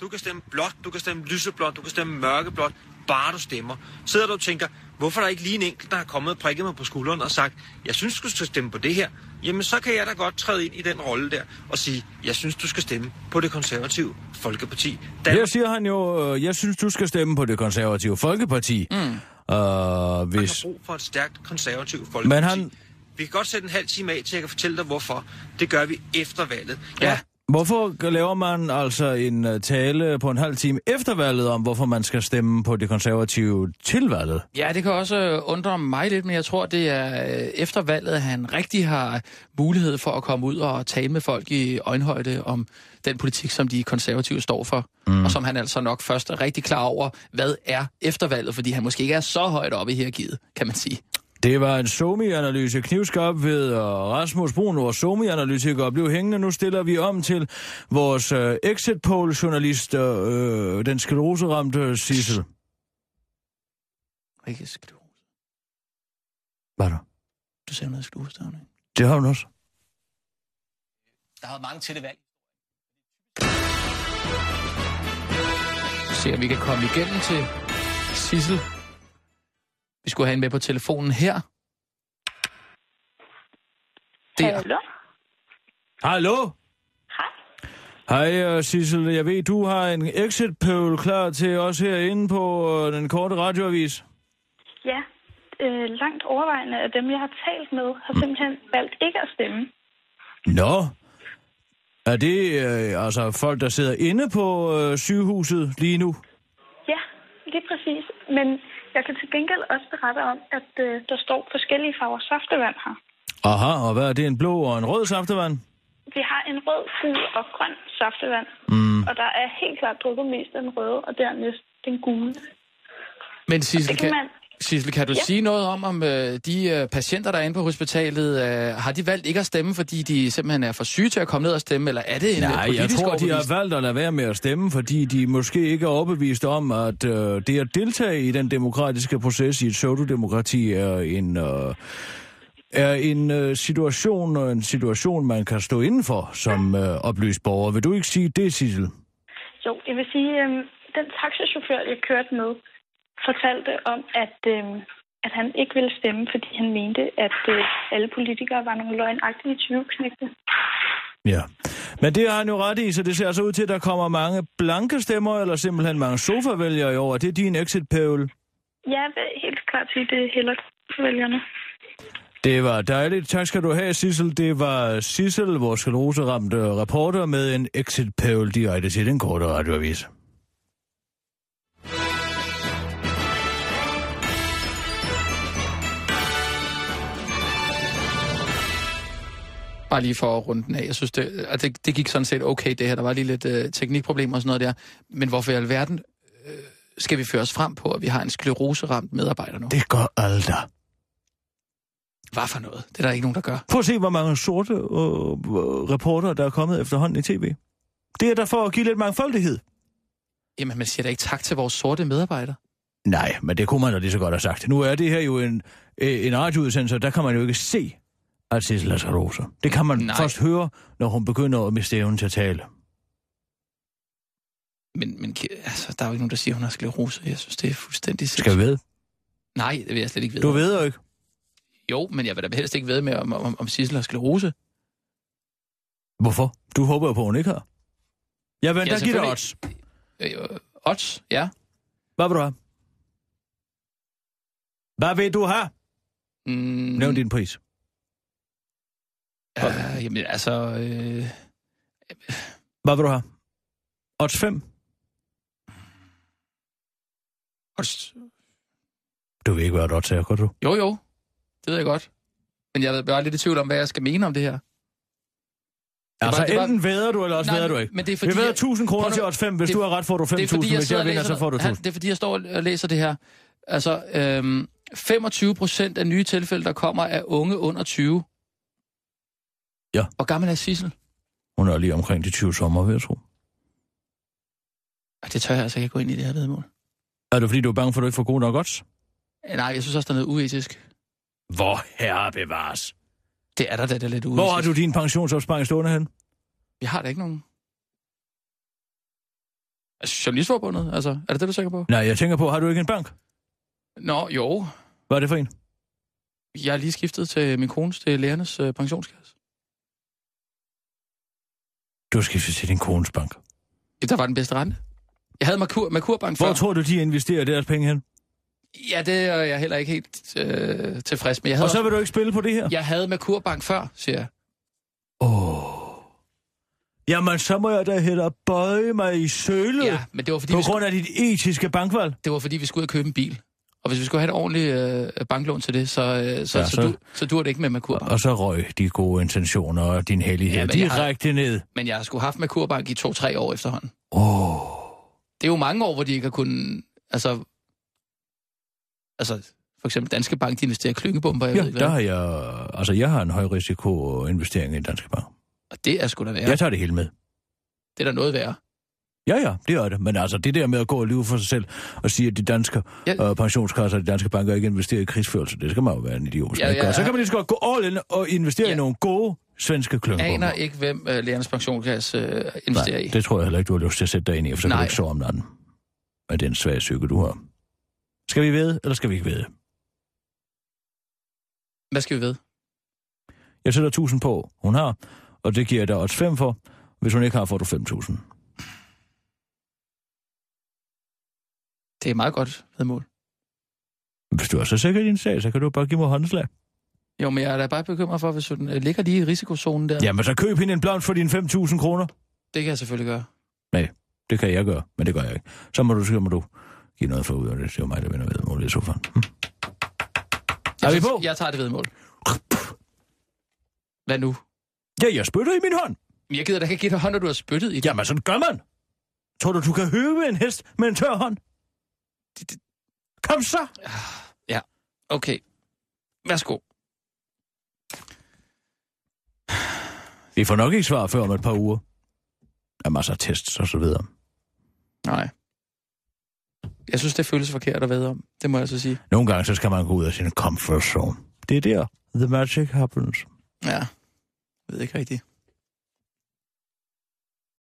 Du kan stemme blåt, du kan stemme lyseblåt, du kan stemme mørkeblåt, bare du stemmer. Sidder du og tænker, hvorfor er der ikke lige en enkelt, der har kommet og prikket mig på skulderen og sagt, jeg synes, du skal stemme på det her. Jamen, så kan jeg da godt træde ind i den rolle der og sige, jeg synes, du skal stemme på det konservative Folkeparti. Her siger han jo, øh, jeg synes, du skal stemme på det konservative Folkeparti. Mm. Øh, Man hvis... har brug for et stærkt konservativt Folkeparti. Men han- Vi kan godt sætte en halv time af til, at jeg kan fortælle dig, hvorfor. Det gør vi efter valget. Ja. Hvorfor laver man altså en øh, tale på en halv time efter valget om, hvorfor man skal stemme på det konservative til valget? Ja, det kan også øh, undre mig lidt, men jeg tror, det er øh, efter valget, at han rigtig har mulighed for at komme ud og tale med folk i øjenhøjde om den politik, som de konservative står for. Mm. Og som han altså nok først er rigtig klar over, hvad er efter valget, fordi han måske ikke er så højt oppe i hierarkiet, kan man sige. Det var en somi-analyse knivskarp ved og Rasmus Brun, vores somi-analytiker, blev hængende. Nu stiller vi om til vores øh, exit poll journalist øh, den skleroseramte Sissel. Ikke sklerose. Hvad er der? Du ser noget sklerose, der Det har hun også. Der har været mange til det valg. Se, om vi kan komme igennem til Sissel. Vi skulle have hende med på telefonen her. Der. Hallo? Hallo? Hej. Hej, uh, Sissel. Jeg ved, du har en exit poll klar til os herinde på uh, den korte radioavis. Ja, øh, langt overvejende af dem, jeg har talt med, har simpelthen valgt ikke at stemme. Nå. Er det øh, altså folk, der sidder inde på øh, sygehuset lige nu? Ja, lige præcis. Men jeg kan til gengæld også berette om, at øh, der står forskellige farver saftevand her. Aha, og hvad er det? En blå og en rød saftevand? Vi har en rød, gul og grøn saftevand. Mm. Og der er helt klart drukket mest den røde, og dernæst den gule. Men Det Sissel, kan kan, man... Sissel, kan du ja. sige noget om, om øh, de øh, patienter, der er inde på hospitalet, øh, har de valgt ikke at stemme, fordi de simpelthen er for syge til at komme ned og stemme, eller er det en Nej, politisk jeg tror, de har valgt at lade være med at stemme, fordi de måske ikke er overbevist om, at øh, det at deltage i den demokratiske proces i et pseudodemokrati er en, øh, er en øh, situation, og en situation, man kan stå indenfor som øh, oplyst borger. Vil du ikke sige det, Sissel? Jo, jeg vil sige, øh, den taxachauffør, jeg kørte med, fortalte om, at, øh, at han ikke ville stemme, fordi han mente, at øh, alle politikere var nogle løgnagtige tyveknægte. Ja. Men det har han jo ret i, så det ser altså ud til, at der kommer mange blanke stemmer, eller simpelthen mange sofavælgere i år. Det er din exit pævel. Vil helt klart sige, det hælder for vælgerne. Det var dejligt. Tak skal du have, Sissel. Det var Sissel, vores skleroseramte reporter, med en exit direkte til den korte radioavis. Bare lige for at runde den af. Jeg synes, det, altså, det, det gik sådan set okay, det her. Der var lige lidt øh, teknikproblemer og sådan noget der. Men hvorfor i alverden øh, skal vi føre os frem på, at vi har en skleroseramt medarbejder nu? Det gør alle der. Hvad for noget? Det er der ikke nogen, der gør. Prøv at se, hvor mange sorte øh, reporter, der er kommet efterhånden i tv. Det er der for at give lidt mangfoldighed. Jamen, man siger da ikke tak til vores sorte medarbejdere. Nej, men det kunne man da lige så godt have sagt. Nu er det her jo en, øh, en radioudsendelse, der kan man jo ikke se, at Sissel er skleroser. Det kan man Nej. Først høre, når hun begynder at miste evnen til at tale. Men, men altså, der er jo ikke nogen, der siger, at hun har sklerose. Jeg synes, det er fuldstændig Skal vi ved? Nej, det vil jeg slet ikke vide. Du ved jo ikke. Jo, men jeg vil da helst ikke vide med, om, om, om Sissel har sklerose. Hvorfor? Du håber jo på, at hun ikke har. Jeg venter, Ja, ja, giv dig odds. Øh, odds, ja. Hvad vil du have? Hvad vil du have? Mm, Nævn din pris. Øh, jamen, altså... Øh, Hvad vil du have? Odds 5? odds, Du ved ikke, hvad odds er, gør du? jo, jo. Det ved jeg godt. Men jeg er bare lidt i tvivl om, hvad jeg skal mene om det her. Altså, det var- enten væder du, eller også Nej, væder du ikke. men det er Vi fordi, væder jeg- 1000 kroner til odds 5. Hvis det- du har ret, får du 5.000. Det er fordi, jeg Hvis jeg vinder, så får du noget- 1000. Det er fordi, jeg står og læser det her. Altså, øhm, 25 procent af nye tilfælde, der kommer, er unge under 20. Ja. Hvor gammel er Sissel? Hun er lige omkring de 20 sommer, vil jeg tro. Det tør jeg altså ikke gå ind i det her vedmål. Er det fordi, du er bange for, at du ikke får gode nok odds? Øh, Nej, jeg synes også, der er noget uetisk. Hvor herre bevares. Det er der da det er lidt uetisk. Hvor har du din pensionsopsparing stående hen? Jeg har da ikke nogen. Altså, Journalistforbundet, altså, er det det, du er sikker på? Nej, jeg tænker på, har du ikke en bank? Nå, jo. Hvad er det for en? Jeg er lige skiftet til min kones, til lærernes øh, pensionskasse. Du har skiftet til din kones bank. Der var den bedste rente. Jeg havde Merkur, Merkurbank Hvor før. tror du, de investerer deres penge hen? Ja, det er jeg heller ikke helt øh, tilfreds med. Jeg havde, Og så også, vil du ikke spille på det her? jeg havde Merkurbank før, siger jeg. Åh. Jamen, så må jeg da hellere bøje mig i sølet. Ja, men det var, fordi På vi skulle, grund af dit etiske bankvalg. det var fordi, vi skulle ud og købe en bil. Og hvis vi skulle have et ordentligt øh, banklån til det, så, øh, så, Ja, så, så- du, så dur det ikke med Merkurbank. Og så røg de gode intentioner og din hellighed Ja, jeg har- direkte ned. Men jeg har sgu haft Merkurbank i to-tre år efterhånden. Åh. Det er jo mange år, hvor de ikke har kunnet... Altså, altså for eksempel Danske Bank, de investerer klyngebomber, jeg Ja, ved der har jeg... Altså, jeg har en høj risiko investering i en dansk bank. Og det er sgu da. Ja. Jeg tager det hele med. Det er da noget værre. Ja, ja, det er det. Men altså, det der med at gå og lyve for sig selv og sige, at de danske Ja. øh, pensionskasser og de danske banker ikke investerer i krigsførelse, det skal man jo være en idiot. Ja, Ja, ja, Så kan man lige så godt gå all in og investere ja. I nogle gode svenske Jeg klyngebomber. aner ikke, hvem uh, lærernes pensionskasse uh, investerer Nej, i. det tror jeg heller ikke, du har lyst til at sætte dig ind i, for så kan Nej. du ikke sove om natten. Med den svage psyke, du har. Skal vi ved, eller skal vi ikke ved? Hvad skal vi ved? Jeg sætter 1000 på, hun har, og det giver jeg dig odds 5 for. Hvis hun ikke har, får du 5000. Det er meget godt vedmål. Hvis du er så sikker i din sag, så kan du bare give mig håndslag. Jo, men jeg er da bare bekymret for, hvis hun uh, ligger lige i risikozonen der. Jamen, så køb hende en blomst for dine 5000 kroner. Det kan jeg selvfølgelig gøre. Det kan jeg gøre, men det gør jeg ikke. Så må du, så må du give noget for ud af det. Det er jo mig, der vinder ved målet i sofaen. Hm. Jeg, Er vi på? Jeg tager det vedmål. Hvad nu? Ja, jeg spytter i min hånd. Jeg gider da ikke give dig hånd, når du har spyttet i det. Jamen, sådan gør man. Tror du, du kan høve en hest med en tør hånd? Kom så! Ja, Okay. Værsgo. Vi får nok ikke svar før om et par uger. Der er masser af tests og så videre. Nej. Jeg synes, det føles forkert at vide om. Det må jeg så sige. Nogle gange så skal man gå ud af sin comfort zone. Det er der, the magic happens. Ja. Jeg ved ikke rigtigt.